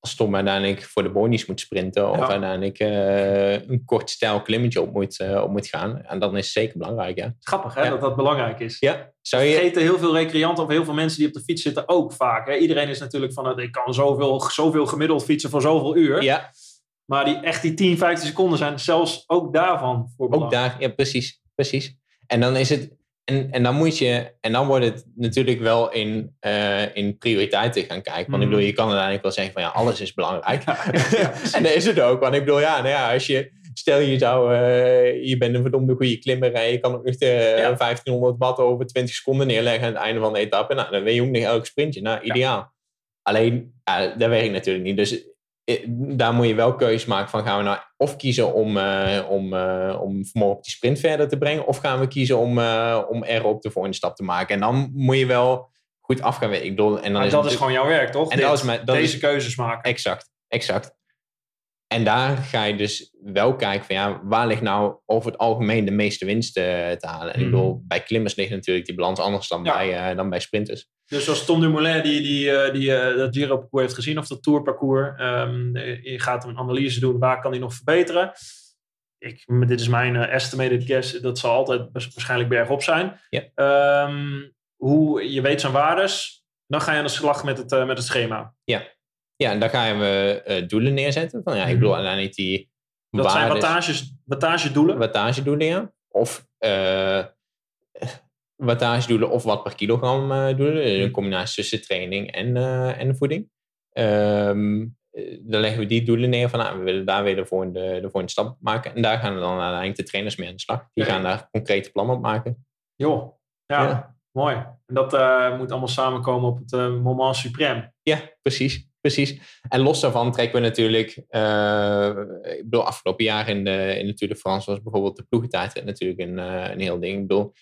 Speaker 2: als Tom uiteindelijk voor de bonies moet sprinten of uiteindelijk eh, een kort stijl klimmetje op moet, op moet gaan. En dan is het zeker belangrijk, ja.
Speaker 1: Grappig hè,
Speaker 2: Ja.
Speaker 1: dat dat belangrijk is.
Speaker 2: Ja, zou je...
Speaker 1: Vergeten heel veel recreanten of heel veel mensen die op de fiets zitten ook vaak. Hè? Iedereen is natuurlijk van, het, ik kan zoveel, zoveel gemiddeld fietsen voor zoveel uur.
Speaker 2: Ja,
Speaker 1: Maar die, echt die 10, 15 seconden zijn zelfs ook daarvan voor
Speaker 2: ook
Speaker 1: belangrijk.
Speaker 2: daar, ja, precies, precies. En dan is het... En, en dan moet je... En dan wordt het natuurlijk wel in, eh, in prioriteiten gaan kijken. Want ik bedoel, je kan uiteindelijk wel zeggen van ja, alles is belangrijk.
Speaker 1: Ja, ja, precies.
Speaker 2: en dat is het ook. Want ik bedoel, ja, nou ja, als je... Stel je zou... eh, je bent een verdomde goede klimmer en je kan ook nog de
Speaker 1: Ja.
Speaker 2: 1500 watt over 20 seconden neerleggen aan het einde van de etappe. Nou, dan weet je ook nog elk sprintje. Nou, ideaal. Alleen, dat werkt natuurlijk niet. Dus eh, daar moet je wel keuzes maken van gaan we nou of kiezen om, eh, om, eh, om vermogen op die sprint verder te brengen. Of gaan we kiezen om, eh om erop de volgende stap te maken. En dan moet je wel goed af gaan weten. Ik bedoel, en dan is
Speaker 1: dat is
Speaker 2: natuurlijk-
Speaker 1: gewoon jouw werk, toch?
Speaker 2: En
Speaker 1: Dit.
Speaker 2: dat is mijn- dat
Speaker 1: Deze
Speaker 2: is-
Speaker 1: keuzes maken.
Speaker 2: Exact, exact. En daar ga je dus wel kijken van ja, waar ligt nou over het algemeen de meeste winst te halen. En ik
Speaker 1: Mhm.
Speaker 2: bedoel, bij klimmers ligt natuurlijk die balans anders dan,
Speaker 1: Ja.
Speaker 2: bij, dan bij sprinters.
Speaker 1: Dus als Tom Dumoulin die, die, eh, die eh, dat Giro-parcours heeft gezien, of dat Tour-parcours, ehm, je gaat een analyse doen, waar kan hij nog verbeteren? Ik, dit is mijn eh, estimated guess, dat zal altijd waars- waarschijnlijk bergop zijn.
Speaker 2: Ja.
Speaker 1: Ehm, hoe, je weet zijn waardes, dan ga je aan de slag met het, met het schema.
Speaker 2: Ja, en daar gaan we doelen neerzetten. Van ja, ik bedoel uiteindelijk die
Speaker 1: Mhm. Dat zijn
Speaker 2: waardes-
Speaker 1: wattages, wattagedoelen.
Speaker 2: wattagedoelen, ja. Of eh wattagedoelen of wat per kilogram eh doelen. Dus Een combinatie tussen training en, eh, en voeding. Ehm, eh, dan leggen we die doelen neer van nou, we willen daar weer de volgende, de volgende stap maken. En daar gaan dan uiteindelijk de trainers mee aan de slag. Die
Speaker 1: Ja.
Speaker 2: gaan daar concrete plannen op maken.
Speaker 1: Joh, ja,
Speaker 2: Ja.
Speaker 1: mooi. En dat moet allemaal samenkomen op het moment suprême.
Speaker 2: Ja, precies. Precies. En los daarvan trekken we natuurlijk, eh, ik bedoel, afgelopen jaar in de, in de Tour de France was bijvoorbeeld de ploegentijd natuurlijk een, een heel ding. Ik bedoel,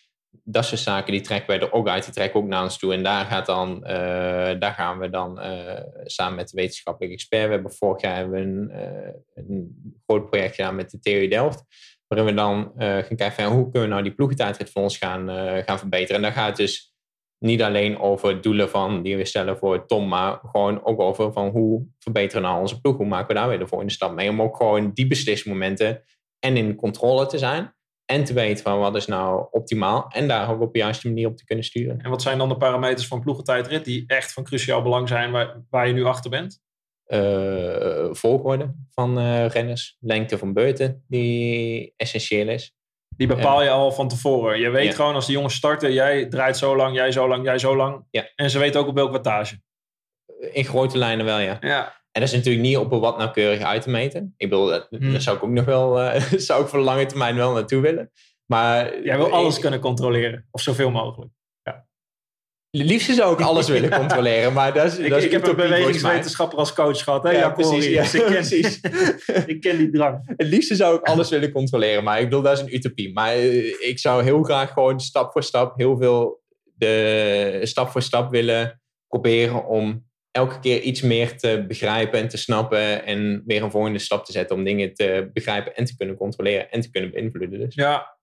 Speaker 2: dat soort zaken die trekken wij er ook uit. Die trekken ook naar ons toe. En daar, gaat dan, eh, daar gaan we dan uh, samen met de wetenschappelijke expert. We hebben vorig jaar hebben een, uh, een groot project gedaan met de TU Delft. Waarin we dan gaan kijken van, hoe kunnen we nou die ploegentijdrit voor ons gaan, gaan verbeteren. En daar gaat het dus niet alleen over doelen van die we stellen voor Tom, maar gewoon ook over van hoe verbeteren we nou onze ploeg? Hoe maken we daar weer de volgende stap mee? Om ook gewoon die beslismomenten en in controle te zijn. En te weten van wat is nou optimaal. En daar ook op de juiste manier op te kunnen sturen.
Speaker 1: En wat zijn dan de parameters van ploegentijdrit die echt van cruciaal belang zijn waar, waar je nu achter bent?
Speaker 2: Uh, volgorde van uh, renners, lengte van beurten die essentieel is.
Speaker 1: Die bepaal je al van tevoren. Je weet gewoon als de jongens starten, jij draait zo lang, jij zo lang, jij zo lang.
Speaker 2: Ja.
Speaker 1: En ze weten ook op welke wattage.
Speaker 2: In grote lijnen wel, ja.
Speaker 1: ja.
Speaker 2: En dat is natuurlijk niet op een wat nauwkeurig uit te meten. Ik bedoel, dat, hmm. daar zou ik ook nog wel, uh, zou ik voor de lange termijn wel naartoe willen. Maar,
Speaker 1: Jij wil alles kunnen controleren, of zoveel mogelijk. Ja.
Speaker 2: Liefst zou ik alles willen controleren, maar dat is,
Speaker 1: ik,
Speaker 2: dat is
Speaker 1: ik heb een bewegingswetenschapper als coach gehad. Hè? Ja, ja, precies. Ja, dus ik, ken, precies. ik ken die drang.
Speaker 2: Het liefste zou ik alles willen controleren, maar ik bedoel, dat is een utopie. Maar eh, ik zou heel graag gewoon stap voor stap heel veel de stap voor stap willen proberen om elke keer iets meer te begrijpen en te snappen en weer een volgende stap te zetten om dingen te begrijpen en te kunnen controleren en te kunnen beïnvloeden. Dus.
Speaker 1: Ja,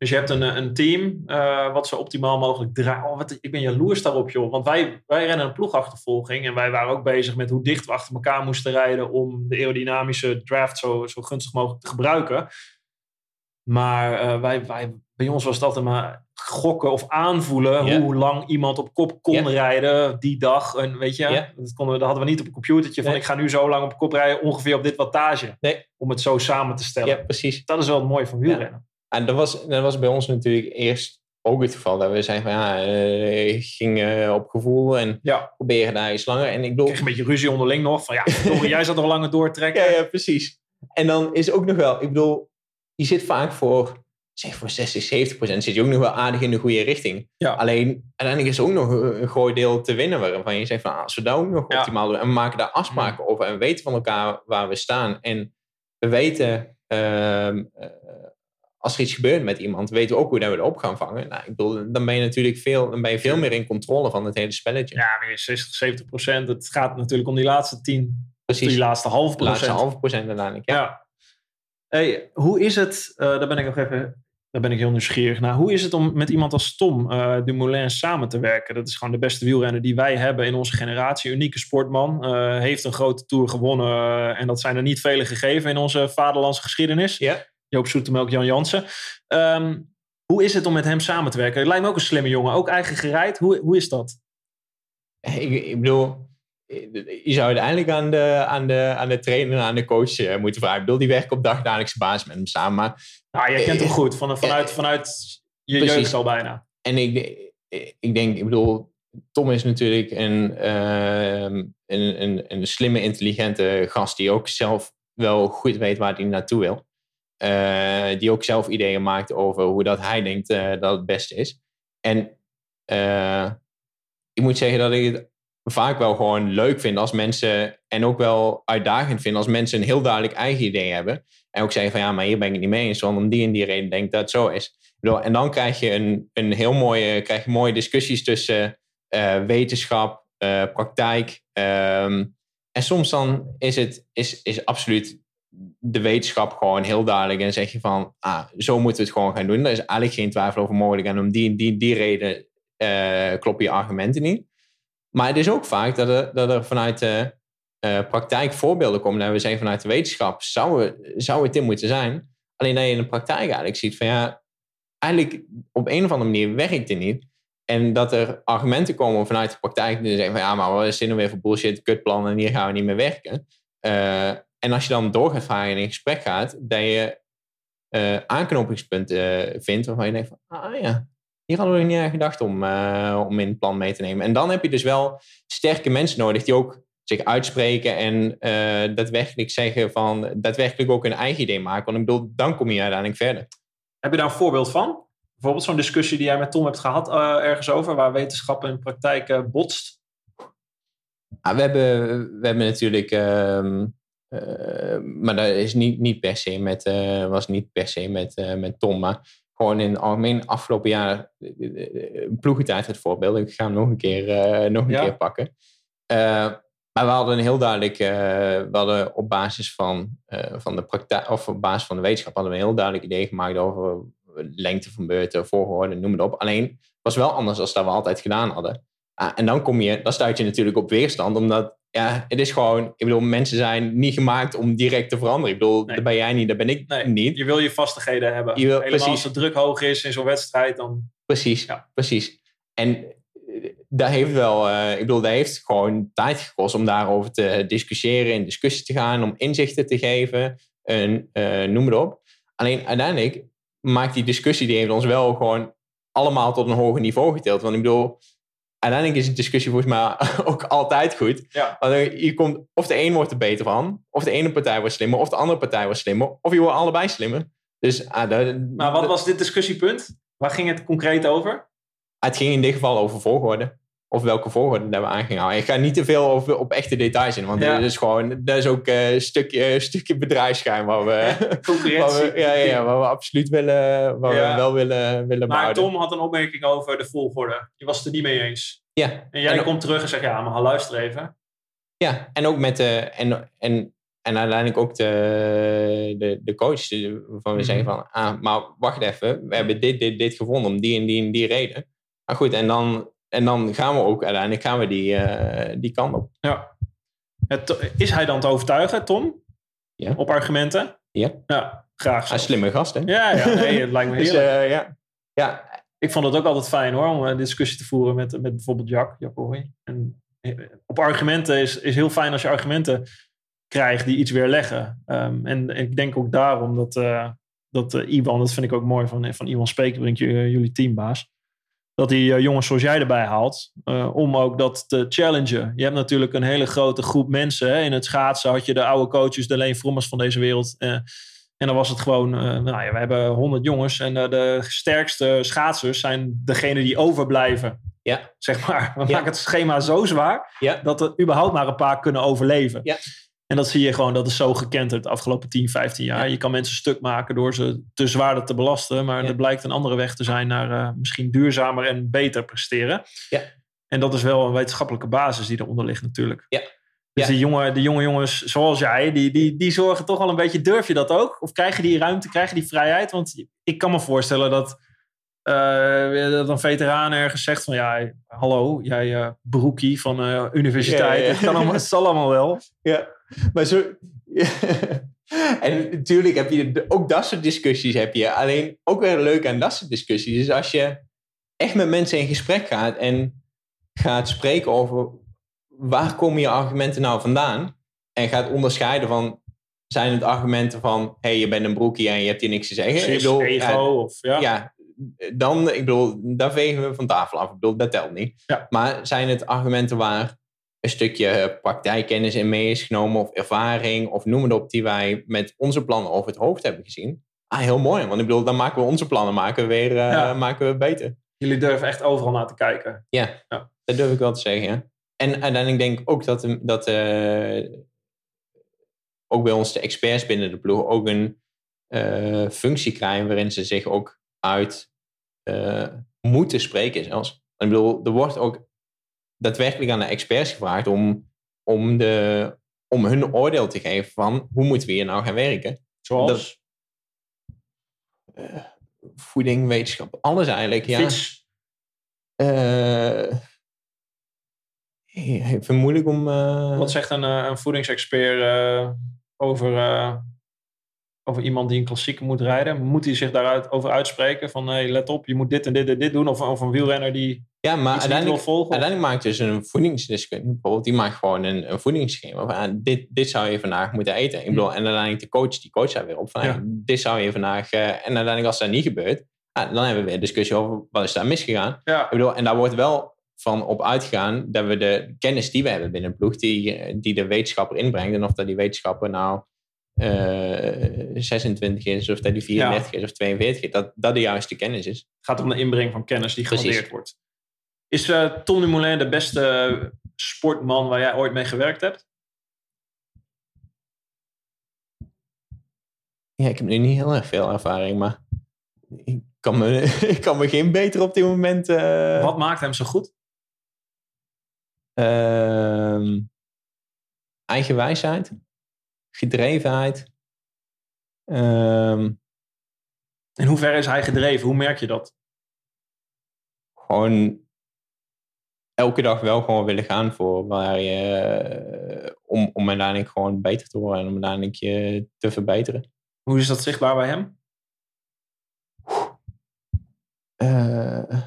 Speaker 1: dus je hebt een, een team uh, wat zo optimaal mogelijk draait. Oh, wat, ik ben jaloers daarop, joh. Want wij, wij rennen een ploegachtervolging. En wij waren ook bezig met hoe dicht we achter elkaar moesten rijden. om de aerodynamische draft zo, zo gunstig mogelijk te gebruiken. Maar uh, wij, wij, bij ons was altijd maar gokken of aanvoelen hoe lang iemand op kop kon rijden die dag. En weet je, dat, konden we, dat hadden we niet op een computertje van ik ga nu zo lang op kop rijden ongeveer op dit wattage.
Speaker 2: Nee.
Speaker 1: Om het zo samen te stellen.
Speaker 2: Ja, precies.
Speaker 1: Dat is wel het mooie van wielrennen.
Speaker 2: En dat was, dat was bij ons natuurlijk eerst ook het geval. Dat we zeiden van ja, uh, ik ging uh, op gevoel en
Speaker 1: ja.
Speaker 2: proberen daar iets langer. En ik bedoel...
Speaker 1: kreeg een beetje ruzie onderling nog. Van ja, jij zat nog langer doortrekken.
Speaker 2: Ja, ja, precies. En dan is ook nog wel, ik bedoel, je zit vaak voor zeg voor 60, 70 procent zit je ook nog wel aardig in de goede richting.
Speaker 1: Ja.
Speaker 2: Alleen, uiteindelijk is er ook nog een groot deel te winnen waarvan je zegt van, ah, als we dat ook nog optimaal doen en we maken daar afspraken over en we weten van elkaar waar we staan en we weten, uh, als er iets gebeurt met iemand, weten we ook hoe dat we erop gaan vangen. Nou, ik bedoel, dan ben je natuurlijk veel, dan ben je veel meer in controle van het hele spelletje.
Speaker 1: Ja, meer 60, 70 procent. Het gaat natuurlijk om die laatste 10, Precies. die laatste half procent.
Speaker 2: laatste half procent uiteindelijk, ja.
Speaker 1: ja. Hey, hoe is het, uh, daar ben ik nog even daar ben ik heel nieuwsgierig naar. Hoe is het om met iemand als Tom uh, Dumoulin samen te werken? Dat is gewoon de beste wielrenner die wij hebben in onze generatie. Unieke sportman. Uh, heeft een grote Tour gewonnen. Uh, en dat zijn er niet vele gegeven in onze vaderlandse geschiedenis.
Speaker 2: Ja.
Speaker 1: Joop Zoetemelk, Jan Jansen. Um, hoe is het om met hem samen te werken? Het lijkt me ook een slimme jongen. Ook eigen gereid. Hoe, hoe is dat?
Speaker 2: Ik, ik bedoel, je zou uiteindelijk aan de, aan de, aan de trainer en aan de coach moeten vragen. Ik bedoel, die werken op dagdagelijkse basis met hem samen. Maar
Speaker 1: nou, jij kent hem goed, van, vanuit, vanuit je Precies. jeugd al bijna.
Speaker 2: En ik, ik denk, ik bedoel, Tom is natuurlijk een, uh, een, een, een slimme, intelligente gast die ook zelf wel goed weet waar hij naartoe wil. Uh, die ook zelf ideeën maakt over hoe dat hij denkt uh, dat het beste is. En ik moet zeggen dat ik het vaak wel gewoon leuk vind als mensen, en ook wel uitdagend vind als mensen een heel duidelijk eigen idee hebben. En ook zeggen van ja, maar hier ben ik het niet mee eens, want om die en die reden denk ik dat het zo is. En dan krijg je een, een heel mooie, krijg je mooie discussies tussen uh, wetenschap, uh, praktijk. Um, en soms dan is het is, is absoluut de wetenschap gewoon heel duidelijk. En zeg je van, ah, zo moeten we het gewoon gaan doen. Er is eigenlijk geen twijfel over mogelijk. En om die, die, die reden uh, kloppen je argumenten niet. Maar het is ook vaak dat er, dat er vanuit de uh, praktijk voorbeelden komen. En we zeggen vanuit de wetenschap zou, zou het dit moeten zijn. Alleen dat je in de praktijk eigenlijk ziet van ja, eigenlijk op een of andere manier werkt het niet. En dat er argumenten komen vanuit de praktijk die zeggen van ja, maar wat is dit weer voor bullshit, kutplan en hier gaan we niet meer werken. Uh, en als je dan door gaat vragen en in gesprek gaat, dat je uh, aanknopingspunten vindt waarvan je denkt van ah ja, hier hadden we niet aan gedacht om, uh, om in het plan mee te nemen. En dan heb je dus wel sterke mensen nodig die ook zich uitspreken en uh, daadwerkelijk zeggen van, daadwerkelijk ook een eigen idee maken. Want ik bedoel, dan kom je uiteindelijk verder.
Speaker 1: Heb je daar een voorbeeld van? Bijvoorbeeld zo'n discussie die jij met Tom hebt gehad uh, ergens over, waar wetenschap en praktijk uh, botst?
Speaker 2: Ah, we, hebben, we hebben natuurlijk, uh, maar dat is niet, niet per se met, was niet per se met, met Tom, maar gewoon in het algemeen afgelopen jaar ploegentijd het voorbeeld. Ik ga hem nog een keer, nog een keer pakken. maar we hadden een heel duidelijk, we hadden op basis van, van de praktijk, of op basis van de wetenschap, hadden we een heel duidelijk idee gemaakt over lengte van beurten, volgorde, noem het op. Alleen het was wel anders dan dat we altijd gedaan hadden. Ah, en dan kom je, dan stuit je natuurlijk op weerstand, omdat ja, het is gewoon, ik bedoel, mensen zijn niet gemaakt om direct te veranderen. Ik bedoel, daar ben jij niet, daar ben ik niet.
Speaker 1: Je wil je vastigheden hebben. Je wil, Helemaal precies. als de druk hoog is in zo'n wedstrijd, dan...
Speaker 2: Precies, ja. precies. En eh, daar heeft wel, uh, ik bedoel, daar heeft gewoon tijd gekost om daarover te discussiëren, in discussie te gaan, om inzichten te geven, en, uh, noem het op. Alleen uiteindelijk maakt die discussie, die heeft ons wel gewoon allemaal tot een hoger niveau getild. Want ik bedoel, uiteindelijk is een discussie volgens mij ook altijd goed. Ja. Want je komt, of de een wordt er beter van, of de ene partij wordt slimmer, of de andere partij wordt slimmer, of je wordt allebei slimmer. Dus,
Speaker 1: ah, maar wat was dit discussiepunt? Waar ging het concreet over?
Speaker 2: Het ging in dit geval over volgorde of welke volgorde dat we aan houden. Ik ga niet te veel over, op echte details in, want dat is gewoon, dat is ook uh, een stukje, stukje bedrijfsgeheim waar we. Waar we, ja, ja, waar we absoluut willen, waar we wel willen, willen
Speaker 1: Maar Tom had een opmerking over de volgorde. Je was het er niet mee eens.
Speaker 2: Ja.
Speaker 1: En jij komt terug en zegt, ja, maar luister even.
Speaker 2: Ja, en ook met de, en, en, en uiteindelijk ook de, de, de coach, waarvan we zeggen mhm. van, ah, maar wacht even, we hebben dit, dit, dit gevonden om die en die en die reden. Maar goed, en dan en dan gaan we ook uiteindelijk gaan we die, uh, die kant op.
Speaker 1: Ja. Het, is hij dan te overtuigen, Tom?
Speaker 2: Ja.
Speaker 1: Op argumenten?
Speaker 2: Ja.
Speaker 1: Ja, graag.
Speaker 2: Hij is slimme gast, hè?
Speaker 1: Ja, ja nee, het lijkt me heerlijk.
Speaker 2: Dus, uh, ja. ja.
Speaker 1: Ik vond het ook altijd fijn hoor, om een discussie te voeren met, met bijvoorbeeld Jack, Jack En eh, op argumenten is, is heel fijn als je argumenten krijgt die iets weerleggen. Um, en, en ik denk ook daarom dat, uh, dat uh, Iwan, dat vind ik ook mooi van, van Iwan Spekebrink, jullie teambaas dat hij uh, jongens zoals jij erbij haalt. Uh, om ook dat te challengen. Je hebt natuurlijk een hele grote groep mensen. Hè. In het schaatsen had je de oude coaches, de Leen Frommers van deze wereld. Uh, en dan was het gewoon, nou ja, we hebben honderd jongens. En de sterkste schaatsers zijn degene die overblijven.
Speaker 2: Ja.
Speaker 1: Zeg maar. We maken het schema zo zwaar ja. dat er überhaupt maar een paar kunnen overleven.
Speaker 2: Ja.
Speaker 1: En dat zie je gewoon, dat is zo gekend het afgelopen 10, 15 jaar. Je kan mensen stuk maken door ze te zwaarder te belasten. Maar er blijkt een andere weg te zijn naar uh, misschien duurzamer en beter presteren.
Speaker 2: Ja.
Speaker 1: En dat is wel een wetenschappelijke basis die eronder ligt natuurlijk.
Speaker 2: Ja.
Speaker 1: Dus die, jonge, die jonge jongens zoals jij, die, die, die zorgen toch wel een beetje. Durf je dat ook? Of krijg je die ruimte, krijg je die vrijheid? Want ik kan me voorstellen dat, dat een veteraan ergens zegt van... Ja, hallo, jij uh, broekie van uh, universiteit. Het, kan allemaal, het zal allemaal wel.
Speaker 2: Ja. Maar zo... en natuurlijk heb je ook dat soort discussies heb je. Alleen ook weer leuk aan dat soort discussies is als je echt met mensen in gesprek gaat en gaat spreken over waar komen je argumenten nou vandaan en gaat onderscheiden van zijn het argumenten van hé hey, je bent een broekie en je hebt hier niks te zeggen.
Speaker 1: Precies, ik bedoel, ego of ja.
Speaker 2: ja. Dan, ik bedoel, daar vegen we van tafel af. Ik bedoel, dat telt niet.
Speaker 1: Ja.
Speaker 2: Maar zijn het argumenten waar een stukje praktijkkennis in mee is genomen of ervaring of noem het op die wij met onze plannen over het hoofd hebben gezien. Ah, heel mooi. Want ik bedoel, dan maken we onze plannen maken we weer uh, maken we beter.
Speaker 1: Jullie durven echt overal naar te kijken.
Speaker 2: Ja, ja. dat durf ik wel te zeggen. Ja. En uiteindelijk denk ik ook dat, dat uh, ook bij ons de experts binnen de ploeg ook een uh, functie krijgen waarin ze zich ook uit moeten spreken zelfs. Ik bedoel, er wordt ook daadwerkelijk aan de experts gevraagd om, om, de, om hun oordeel te geven van hoe moeten we hier nou gaan werken.
Speaker 1: Zoals?
Speaker 2: uh, voeding, wetenschap, alles eigenlijk. Ja.
Speaker 1: Fiets.
Speaker 2: Uh, even moeilijk om... Uh...
Speaker 1: Wat zegt een, een voedingsexpert over over iemand die een klassieker moet rijden. Moet hij zich daaruit over uitspreken van hey, let op, je moet dit en dit en dit doen? Of, of een wielrenner die
Speaker 2: ja, maar uiteindelijk, uiteindelijk maakt dus een voedingsdeskundige bijvoorbeeld, die maakt gewoon een, een voedingsschema. Van, ah, dit, dit zou je vandaag moeten eten. Ik bedoel, en uiteindelijk de coach, die coach daar weer op van, ja. dit zou je vandaag... Uh, en uiteindelijk als dat niet gebeurt, ah, dan hebben we weer een discussie over wat is daar misgegaan.
Speaker 1: Ja.
Speaker 2: Ik bedoel, en daar wordt wel van op uitgegaan dat we de kennis die we hebben binnen een ploeg, die, die de wetenschapper inbrengt. En of dat die wetenschapper nou 26 eh, is, of dat die 34 is of 42 is, dat dat de juiste kennis is. Het
Speaker 1: gaat om de inbreng van kennis die gewaardeerd wordt. Is uh, Tom Dumoulin de beste sportman waar jij ooit mee gewerkt hebt?
Speaker 2: Ja, ik heb nu niet heel erg veel ervaring, maar ik, kan me, ik kan me geen beter op dit moment... Uh,
Speaker 1: Wat maakt hem zo goed?
Speaker 2: Uh, eigen wijsheid. Gedrevenheid.
Speaker 1: Um, in hoeverre is hij gedreven? Hoe merk je dat?
Speaker 2: Gewoon elke dag wel gewoon willen gaan voor waar je, om, om uiteindelijk gewoon beter te worden en om uiteindelijk je te verbeteren.
Speaker 1: Hoe is dat zichtbaar bij hem?
Speaker 2: Uh,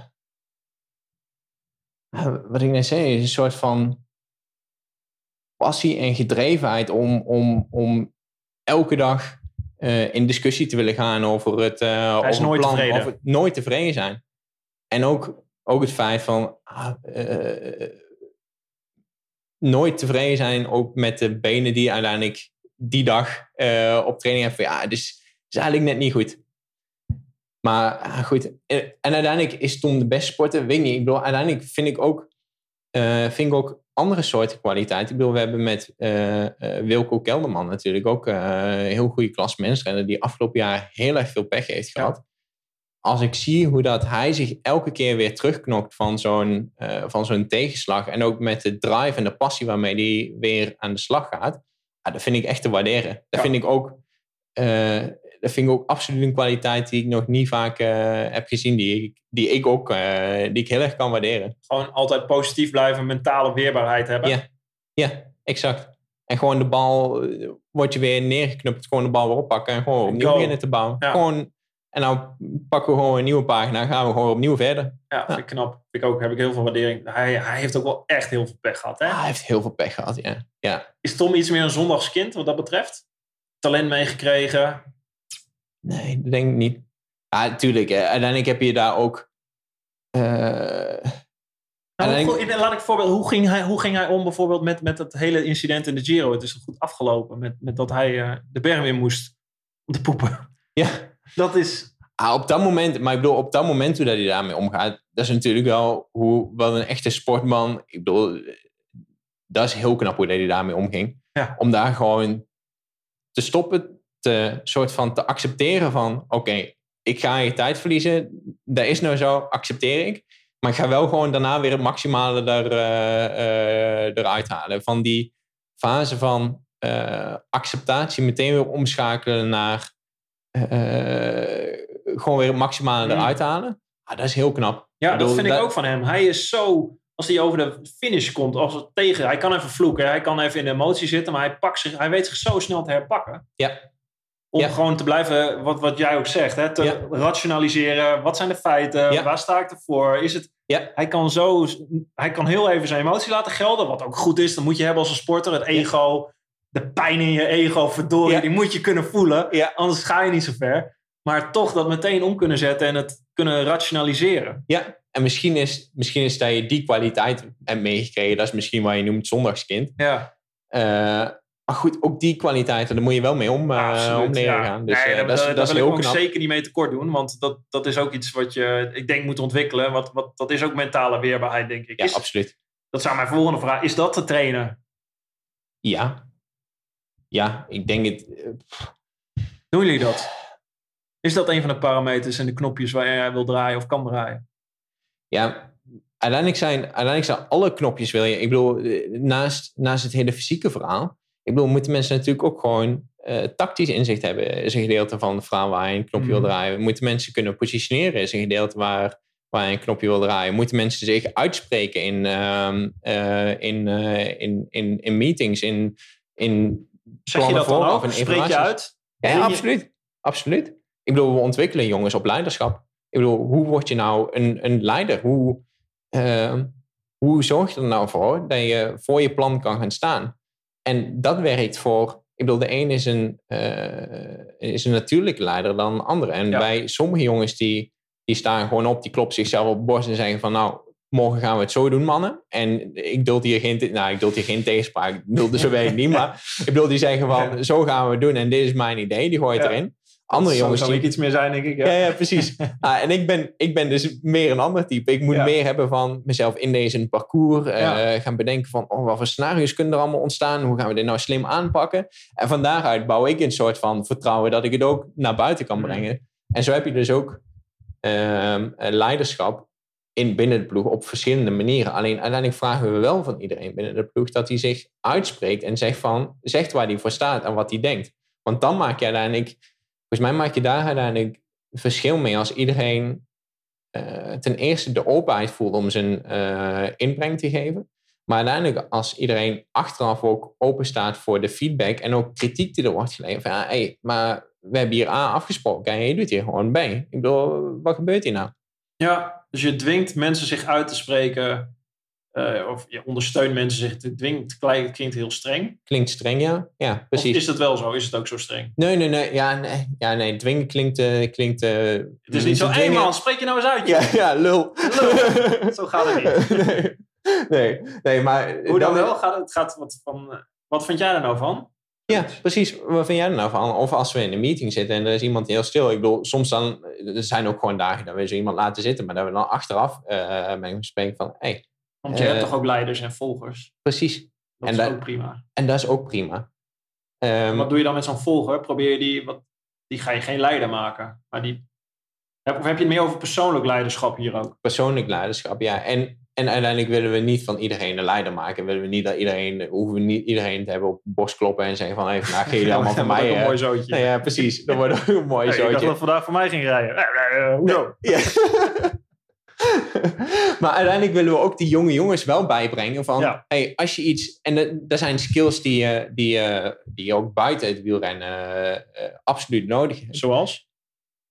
Speaker 2: wat ik net zei, is een soort van passie en gedrevenheid om, om, om elke dag uh, in discussie te willen gaan over het, uh, over
Speaker 1: nooit
Speaker 2: plan,
Speaker 1: tevreden.
Speaker 2: over nooit tevreden zijn. En ook, ook het feit van ah, uh, nooit tevreden zijn, ook met de benen die uiteindelijk die dag op training hebben. Ja, dus is eigenlijk net niet goed. Maar ah, goed, en uiteindelijk is Tom de beste sporter, weet ik niet. Ik bedoel, uiteindelijk vind ik ook, vind ik ook andere soorten kwaliteit. Ik bedoel, we hebben met uh, uh, Wilco Kelderman natuurlijk ook een heel goede klas mensrenner die afgelopen jaar heel erg veel pech heeft gehad. Ja. Als ik zie hoe dat hij zich elke keer weer terugknokt van zo'n, van zo'n tegenslag en ook met de drive en de passie waarmee hij weer aan de slag gaat, ja, dat vind ik echt te waarderen. Dat ja. vind ik ook dat vind ik ook absoluut een kwaliteit die ik nog niet vaak uh, heb gezien. Die ik, die ik ook uh, die ik heel erg kan waarderen.
Speaker 1: Gewoon altijd positief blijven, mentale weerbaarheid hebben.
Speaker 2: Ja, ja exact. En gewoon de bal, wordt je weer neergeknupt, gewoon de bal weer oppakken en gewoon opnieuw beginnen te bouwen.
Speaker 1: Ja.
Speaker 2: Gewoon, en nou pakken we gewoon een nieuwe pagina en gaan we gewoon opnieuw verder.
Speaker 1: Ja, vind ik knap. Vind ik ook, heb ik heel veel waardering. Hij, hij heeft ook wel echt heel veel pech gehad. Hè?
Speaker 2: Ah, hij heeft heel veel pech gehad, ja. ja.
Speaker 1: Is Tom iets meer een zondagskind wat dat betreft? Talent meegekregen?
Speaker 2: Nee, dat denk ik niet. Ja, natuurlijk. Uiteindelijk heb je daar ook. Uh,
Speaker 1: nou, hoe, laat ik voorbeeld. Hoe ging hij, hoe ging hij om bijvoorbeeld met, met het hele incident in de Giro? Het is goed afgelopen met, met dat hij uh, de berm in moest om te poepen.
Speaker 2: Ja.
Speaker 1: Dat is.
Speaker 2: Ah, op dat moment, maar ik bedoel, op dat moment hoe dat hij daarmee omgaat, dat is natuurlijk wel hoe wel een echte sportman. Ik bedoel, dat is heel knap hoe dat hij daarmee omging.
Speaker 1: Ja.
Speaker 2: Om daar gewoon te stoppen, te soort van te accepteren van oké, okay, ik ga je tijd verliezen. Dat is nou zo, accepteer ik. Maar ik ga wel gewoon daarna weer het maximale er, uh, uh, eruit halen. Van die fase van uh, acceptatie meteen weer omschakelen naar gewoon weer het maximale
Speaker 1: Mm.
Speaker 2: eruit halen. Ah, dat is heel knap.
Speaker 1: Ja,
Speaker 2: Ik bedoel,
Speaker 1: dat vind ik ook van hem. Hij is zo. Als hij over de finish komt, als het tegen. Hij kan even vloeken, hij kan even in de emotie zitten, maar hij, pakt zich, hij weet zich zo snel te herpakken.
Speaker 2: Ja.
Speaker 1: Om
Speaker 2: Ja.
Speaker 1: gewoon te blijven, wat, wat jij ook zegt, hè, te
Speaker 2: Ja.
Speaker 1: rationaliseren. Wat zijn de feiten?
Speaker 2: Ja.
Speaker 1: Waar sta ik ervoor? Is het, hij, kan zo, hij kan heel even zijn emotie laten gelden, wat ook goed is. Dat moet je hebben als een sporter. Het ego, de pijn in je ego, verdorie, die moet je kunnen voelen.
Speaker 2: Ja.
Speaker 1: Anders ga je niet zo ver. Maar toch dat meteen om kunnen zetten en het kunnen rationaliseren.
Speaker 2: Ja, en misschien is, misschien is dat je die kwaliteit hebt meegekregen. Dat is misschien wat je noemt zondagskind.
Speaker 1: Ja.
Speaker 2: Eh, maar goed, ook die kwaliteiten, daar moet je wel mee om, eh, om leren gaan. Dus
Speaker 1: Nee,
Speaker 2: eh, dat is, dat
Speaker 1: wil ik ook
Speaker 2: knap.
Speaker 1: zeker niet mee tekort doen. Want dat, dat is ook iets wat je, ik denk, moet ontwikkelen. Wat, wat, dat is ook mentale weerbaarheid, denk ik.
Speaker 2: Ja,
Speaker 1: Is,
Speaker 2: absoluut.
Speaker 1: dat zou mijn volgende vraag. Is dat te trainen?
Speaker 2: Ja. Ja, ik denk het... eh,
Speaker 1: Doen jullie dat? Is dat een van de parameters en de knopjes waar jij wil draaien of kan draaien?
Speaker 2: Ja, uiteindelijk zijn, uiteindelijk zijn alle knopjes wil je... Ik bedoel, naast, naast het hele fysieke verhaal... Ik bedoel, moeten mensen natuurlijk ook gewoon eh, tactisch inzicht hebben. Is een gedeelte van het verhaal waar je een knopje wil draaien. Moeten mensen kunnen positioneren. Is een gedeelte waar, waar je een knopje wil draaien. Moeten mensen zich uitspreken in, ehm, eh, in, eh, in, in, in meetings, in, in
Speaker 1: Zeg je dat dan ook?
Speaker 2: en
Speaker 1: Spreek je uit?
Speaker 2: Ja, absoluut. Absoluut. Ik bedoel, we ontwikkelen jongens op leiderschap. Ik bedoel, hoe word je nou een, een leider? Hoe, ehm, hoe zorg je er nou voor dat je voor je plan kan gaan staan? En dat werkt voor... Ik bedoel, de een is een, eh, is een natuurlijke leider dan de andere. En
Speaker 1: Ja.
Speaker 2: bij sommige jongens die, die staan gewoon op, die kloppen zichzelf op de borst en zeggen van... nou, morgen gaan we het zo doen, mannen. En ik duld hier geen, nou, ik duld hier geen tegenspraak. Ik bedoel, zo weet ik niet. Maar ik bedoel, die zeggen van,
Speaker 1: Ja.
Speaker 2: zo gaan we het doen. En dit is mijn idee. Die gooi je
Speaker 1: Ja.
Speaker 2: erin. Andere jongens
Speaker 1: zou
Speaker 2: die...
Speaker 1: ik iets meer zijn, denk ik. Ja.
Speaker 2: Ja, ja, precies. Ah, en ik ben, ik ben dus meer een ander type. Ik moet
Speaker 1: Ja.
Speaker 2: meer hebben van mezelf in deze parcours. eh, gaan bedenken van, oh, wat voor scenario's kunnen er allemaal ontstaan? Hoe gaan we dit nou slim aanpakken? En van daaruit bouw ik een soort van vertrouwen dat ik het ook naar buiten kan
Speaker 1: Mm.
Speaker 2: brengen. En zo heb je dus ook ehm, leiderschap in binnen de ploeg op verschillende manieren. Alleen uiteindelijk vragen we wel van iedereen binnen de ploeg dat hij zich uitspreekt en zegt, van, zegt waar hij voor staat en wat hij denkt. Want dan maak je uiteindelijk, volgens mij maak je daar uiteindelijk verschil mee als iedereen uh, ten eerste de openheid voelt om zijn uh, inbreng te geven. Maar uiteindelijk als iedereen achteraf ook open staat voor de feedback en ook kritiek die er wordt geleverd. Maar we hebben hier A afgesproken en je doet hier gewoon B. Ik bedoel, wat gebeurt hier nou?
Speaker 1: Ja, dus je dwingt mensen zich uit te spreken. Uh, of je ondersteunt mensen zich te dwingen. Het klinkt heel streng.
Speaker 2: Klinkt streng, ja. Ja, precies.
Speaker 1: Of is dat wel zo? Is het ook zo streng?
Speaker 2: Nee, nee, nee. Ja, nee, ja, nee. dwingen klinkt... Uh, klinkt uh,
Speaker 1: het is niet zo, hé man, spreek je nou eens uit.
Speaker 2: Ja, ja lul.
Speaker 1: lul. zo gaat het niet.
Speaker 2: nee, nee, nee maar...
Speaker 1: Hoe dan, dan wel? Gaat het, gaat wat, van, wat vind jij er nou van?
Speaker 2: Ja, precies. Wat vind jij er nou van? Of als we in een meeting zitten en er is iemand heel stil. Ik bedoel, soms dan, er zijn ook gewoon dagen dat we zo iemand laten zitten, maar dat we dan achteraf uh, met hem spreken van, hey,
Speaker 1: Want je hebt toch ook leiders en volgers?
Speaker 2: Precies.
Speaker 1: Dat en is ook prima.
Speaker 2: En dat is ook prima.
Speaker 1: Um, wat doe je dan met zo'n volger? Probeer je die, wat, die ga je geen leider maken, maar die, of heb je het meer over persoonlijk leiderschap hier ook?
Speaker 2: Persoonlijk leiderschap, ja. En en uiteindelijk willen we niet van iedereen een leider maken. Willen we niet dat iedereen, hoeven we niet iedereen te hebben op borst kloppen en zeggen van, hey, vandaag gaan jullie allemaal van mij.
Speaker 1: een mooi zootje.
Speaker 2: ja, precies. Dat wordt ook een mooi zootje. Ik
Speaker 1: dacht dat vandaag voor mij ging rijden. Uh, hoezo?
Speaker 2: Ja. maar uiteindelijk willen we ook die jonge jongens wel bijbrengen van, hey, als je iets, en dat zijn skills die je, die, die je ook buiten het wielrennen uh, absoluut nodig hebt.
Speaker 1: Zoals?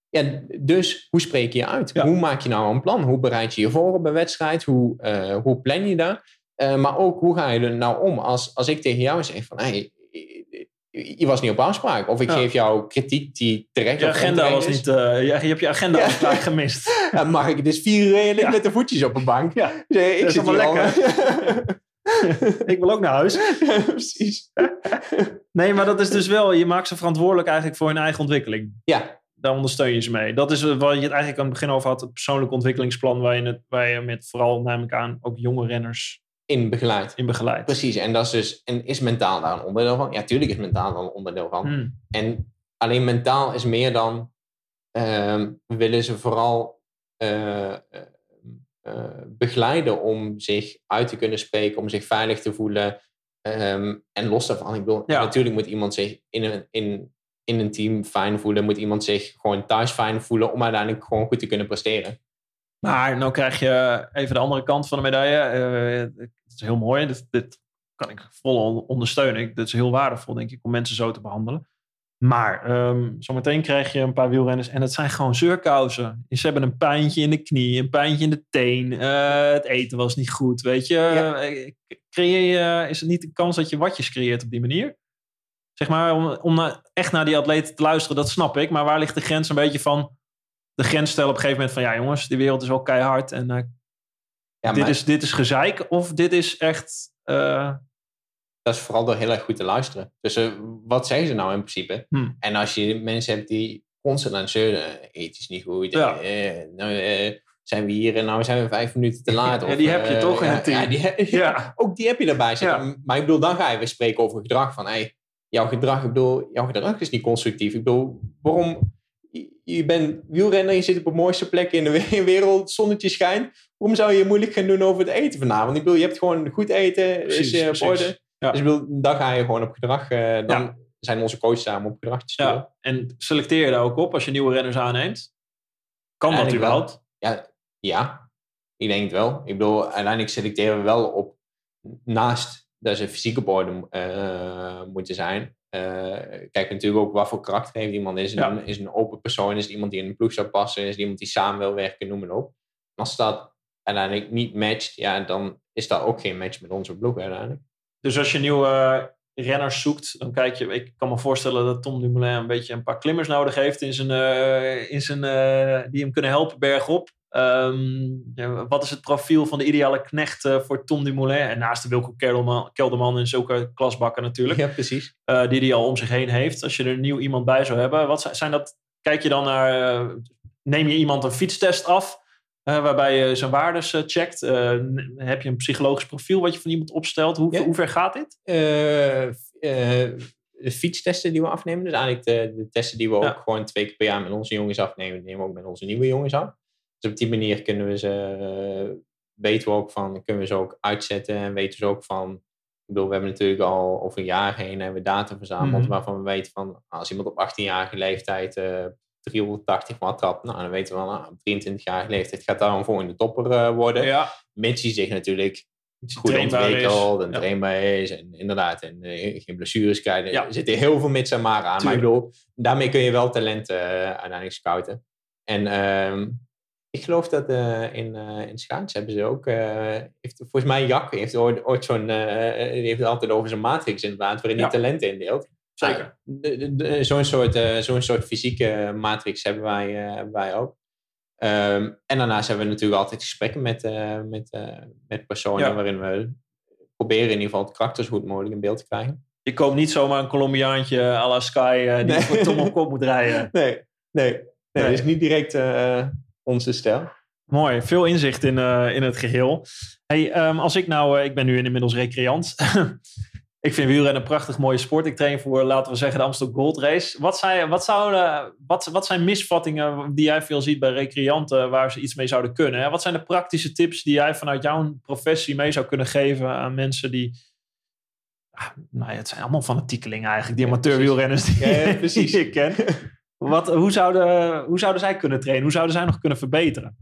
Speaker 2: Ja, dus hoe spreek je je uit? Hoe maak je nou een plan? Hoe bereid je je voor op een wedstrijd? Hoe, uh, hoe plan je dat? Uh, maar ook, hoe ga je er nou om als, als ik tegen jou zeg van... Hey, je was niet op afspraak. Of ik geef jou kritiek die terecht
Speaker 1: je agenda was niet. Uh, je, je hebt je agenda ja. gemist.
Speaker 2: Ja, mag ik dus vier uur ja. met de voetjes op een bank?
Speaker 1: Ja,
Speaker 2: dus, ik
Speaker 1: zit wel lekker. ik wil ook naar huis.
Speaker 2: precies.
Speaker 1: nee, maar dat is dus wel. Je maakt ze verantwoordelijk eigenlijk voor hun eigen ontwikkeling.
Speaker 2: Ja,
Speaker 1: daar ondersteun je ze mee. Dat is waar je het eigenlijk aan het begin over had. Het persoonlijk ontwikkelingsplan waar je, het, waar je met vooral namelijk aan ook jonge renners
Speaker 2: in begeleid.
Speaker 1: In begeleid.
Speaker 2: Precies. En, dat is, dus, en is mentaal daar een onderdeel van? Ja, tuurlijk is mentaal daar een onderdeel van.
Speaker 1: Hmm.
Speaker 2: En alleen mentaal is meer dan... Uh, we willen ze vooral uh, uh, begeleiden om zich uit te kunnen spreken, om zich veilig te voelen. Um, en los daarvan, ik bedoel, ja. natuurlijk moet iemand zich in een, in, in een team fijn voelen, moet iemand zich gewoon thuis fijn voelen om uiteindelijk gewoon goed te kunnen presteren.
Speaker 1: Maar nou krijg je even de andere kant van de medaille. Uh, het is heel mooi. Dit, dit kan ik vol ondersteunen. Dit is heel waardevol, denk ik, om mensen zo te behandelen. Maar um, zometeen krijg je een paar wielrenners en het zijn gewoon zeurkousen. Ze hebben een pijntje in de knie, een pijntje in de teen. Uh, het eten was niet goed, weet je. Ja. Creëer je, is het niet de kans dat je watjes creëert op die manier? zeg maar, om, om echt naar die atleten te luisteren, dat snap ik. Maar waar ligt de grens een beetje van de grens stellen op een gegeven moment van ja jongens, die wereld is wel keihard en uh, ja, dit, is, dit is gezeik of dit is echt... Uh...
Speaker 2: Dat is vooral door heel erg goed te luisteren. Dus uh, wat zeggen ze nou in principe?
Speaker 1: Hmm.
Speaker 2: En als je mensen hebt die constant aan zeuren, het is niet goed,
Speaker 1: ja.
Speaker 2: nou, zijn we hier en nou zijn we vijf minuten te laat.
Speaker 1: Of, ja, die heb je toch in het team.
Speaker 2: Ja, die, ja, ook die heb je erbij zitten. Maar ik bedoel, dan ga je weer spreken over gedrag van... Hey, jouw gedrag, ik bedoel, jouw gedrag is niet constructief. Ik bedoel, waarom, je bent wielrenner, je zit op de mooiste plek in de wereld, zonnetje schijnt. Waarom zou je moeilijk gaan doen over het eten vanavond? Ik bedoel, je hebt gewoon goed eten, precies, is uh, orde. Ja. Dus ik bedoel, dan ga je gewoon op gedrag, uh, dan ja. zijn onze coaches samen op gedrag te.
Speaker 1: Ja. En selecteer je daar ook op als je nieuwe renners aanneemt? Kan dat überhaupt?
Speaker 2: Ja, ja, ik denk het wel. Ik bedoel, uiteindelijk selecteren we wel op naast dat ze fysieke borden uh, moeten zijn. Uh, kijk natuurlijk ook wat voor karakter heeft iemand. Is een, ja. is een open persoon? Is het iemand die in een ploeg zou passen? Is het iemand die samen wil werken? Noem maar op. Als dat uiteindelijk niet matcht, ja, dan is dat ook geen match met onze ploeg uiteindelijk.
Speaker 1: Dus als je nieuwe renners zoekt, dan kijk je... Ik kan me voorstellen dat Tom Dumoulin een beetje een paar klimmers nodig heeft in zijn, uh, in zijn, die hem kunnen helpen bergop. Um, ja, wat is het profiel van de ideale knecht uh, voor Tom Dumoulin? En naast de Wilco Kelderman, Kelderman en zulke klasbakken natuurlijk.
Speaker 2: Ja, precies.
Speaker 1: Uh, die hij al om zich heen heeft. Als je er nieuw iemand bij zou hebben. Wat zijn dat? Kijk je dan naar... Uh, neem je iemand een fietstest af? waarbij je zijn waardes checkt. heb je een psychologisch profiel wat je van iemand opstelt? Hoe, ja. hoe ver gaat dit?
Speaker 2: de fietstesten die we afnemen. Dus eigenlijk de, de testen die we ja. ook gewoon twee keer per jaar met onze jongens afnemen. nemen we ook met onze nieuwe jongens af. Dus op die manier kunnen we ze, eh, weten we ook van, kunnen we ze ook uitzetten en weten ze ook van, ik bedoel, we hebben natuurlijk al over een jaar heen hebben we data verzameld
Speaker 1: Mhm.
Speaker 2: waarvan we weten van, als iemand op 18-jarige leeftijd eh 380 watt trapt, nou dan weten we wel, nou, op 23-jarige leeftijd gaat daar een volgende topper eh, worden.
Speaker 1: Ja,
Speaker 2: Mits hij zich natuurlijk goed ontwikkelt en
Speaker 1: Ja.
Speaker 2: trainbaar is en inderdaad en geen blessures krijgt.
Speaker 1: Ja.
Speaker 2: Er zitten heel veel mits en maren aan. Maar ik bedoel, daarmee kun je wel talenten eh, uiteindelijk scouten. En ehm, ik geloof dat eh, in, eh in schaats hebben ze ook, eh, heeft, volgens mij Jack heeft ooit, ooit zo'n, die heeft het altijd over zijn matrix inderdaad, waarin
Speaker 1: Ja.
Speaker 2: hij talenten indeelt.
Speaker 1: zeker.
Speaker 2: De- Zo'n soort, zo'n soort fysieke matrix hebben wij, hebben wij ook. Ehm, en daarnaast hebben we natuurlijk altijd gesprekken met, met, met personen
Speaker 1: Ja.
Speaker 2: waarin we proberen in ieder geval het karakter zo goed mogelijk in beeld te krijgen.
Speaker 1: Je koopt niet zomaar een Colombiaantje à la Sky die
Speaker 2: Nee.
Speaker 1: voor Tom op kop moet rijden.
Speaker 2: Nee, nee, nee, is niet direct onze stijl.
Speaker 1: Mooi, veel inzicht in, eh, in het geheel. Hey, ehm, als ik nou, eh, ik ben nu inmiddels recreant. ik vind wielrennen een prachtig mooie sport. Ik train voor, laten we zeggen, de Amstel Gold Race. Wat zijn, wat, zouden, wat, wat zijn misvattingen die jij veel ziet bij recreanten waar ze iets mee zouden kunnen? Hè? Wat zijn de praktische tips die jij vanuit jouw professie mee zou kunnen geven aan mensen die... Ah, nou ja, het zijn allemaal fanatiekelingen eigenlijk, die amateurwielrenners die,
Speaker 2: Ja, ja, precies.
Speaker 1: die ik ken. Wat, hoe, zouden, hoe zouden zij kunnen trainen? Hoe zouden zij nog kunnen verbeteren?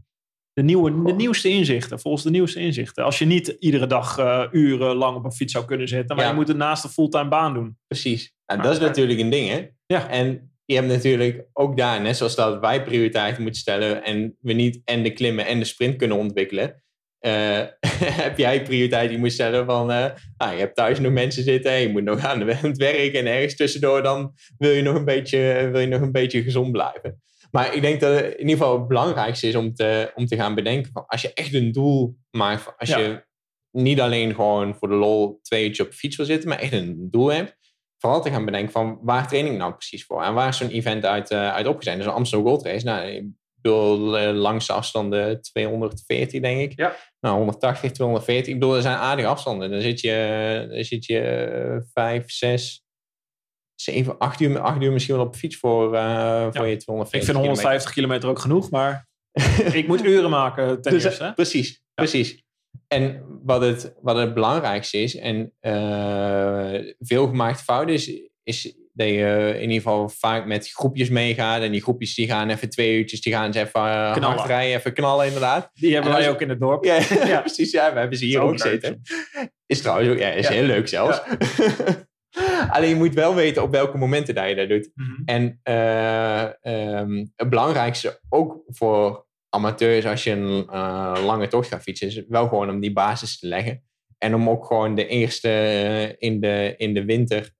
Speaker 1: De, nieuwe, de nieuwste inzichten, volgens de nieuwste inzichten. Als je niet iedere dag eh, urenlang op een fiets zou kunnen zitten, maar
Speaker 2: Ja.
Speaker 1: je moet het naast een fulltime baan doen.
Speaker 2: Precies. Nou, dat is natuurlijk een ding, hè?
Speaker 1: Ja.
Speaker 2: En je hebt natuurlijk ook daar, net zoals dat wij prioriteit moeten stellen en we niet en de klimmen en de sprint kunnen ontwikkelen, eh, heb jij prioriteit die moet stellen van, nou, je hebt thuis nog mensen zitten en je moet nog aan het werk en ergens tussendoor, dan wil je nog een beetje, wil je nog een beetje gezond blijven. Maar ik denk dat het in ieder geval het belangrijkste is om te, om te gaan bedenken van, als je echt een doel maakt, als
Speaker 1: Ja.
Speaker 2: je niet alleen gewoon voor de lol twee uurtjes op de fiets wil zitten, maar echt een doel hebt, vooral te gaan bedenken van waar train ik nou precies voor? En waar is zo'n event uit, eh uit opgezet? Dus een Amsterdam Gold Race, nou, bedoel, eh, langste afstanden 240 denk ik.
Speaker 1: Ja.
Speaker 2: Nou, 180, 240. Ik bedoel, er zijn aardige afstanden. Dan zit je, dan zit je eh, vijf, zes, zeven, acht uur, acht uur misschien wel op de fiets voor, eh, voor je 240
Speaker 1: Ik vind 150 kilometer ook genoeg, maar ik moet uren maken ten
Speaker 2: Dus,
Speaker 1: eerste.
Speaker 2: Precies, precies. En wat het, wat het belangrijkste is, en eh, veel gemaakte fout is, is dat je in ieder geval vaak met groepjes meegaat. En die groepjes die gaan even twee uurtjes, die gaan eens even uh,
Speaker 1: Knallen.
Speaker 2: hard rijden, even knallen inderdaad.
Speaker 1: Die hebben
Speaker 2: En
Speaker 1: wij ook in het dorp.
Speaker 2: Ja,
Speaker 1: Ja.
Speaker 2: precies. Ja, we hebben ze hier
Speaker 1: Ook
Speaker 2: zitten. Is trouwens ook, ja, is
Speaker 1: Ja.
Speaker 2: heel leuk zelfs. Alleen je moet wel weten op welke momenten dat je dat doet.
Speaker 1: Mhm.
Speaker 2: En eh, ehm, het belangrijkste ook voor amateurs als je een eh, lange tocht gaat fietsen, is wel gewoon om die basis te leggen. En om ook gewoon de eerste eh, in, de, in de winter,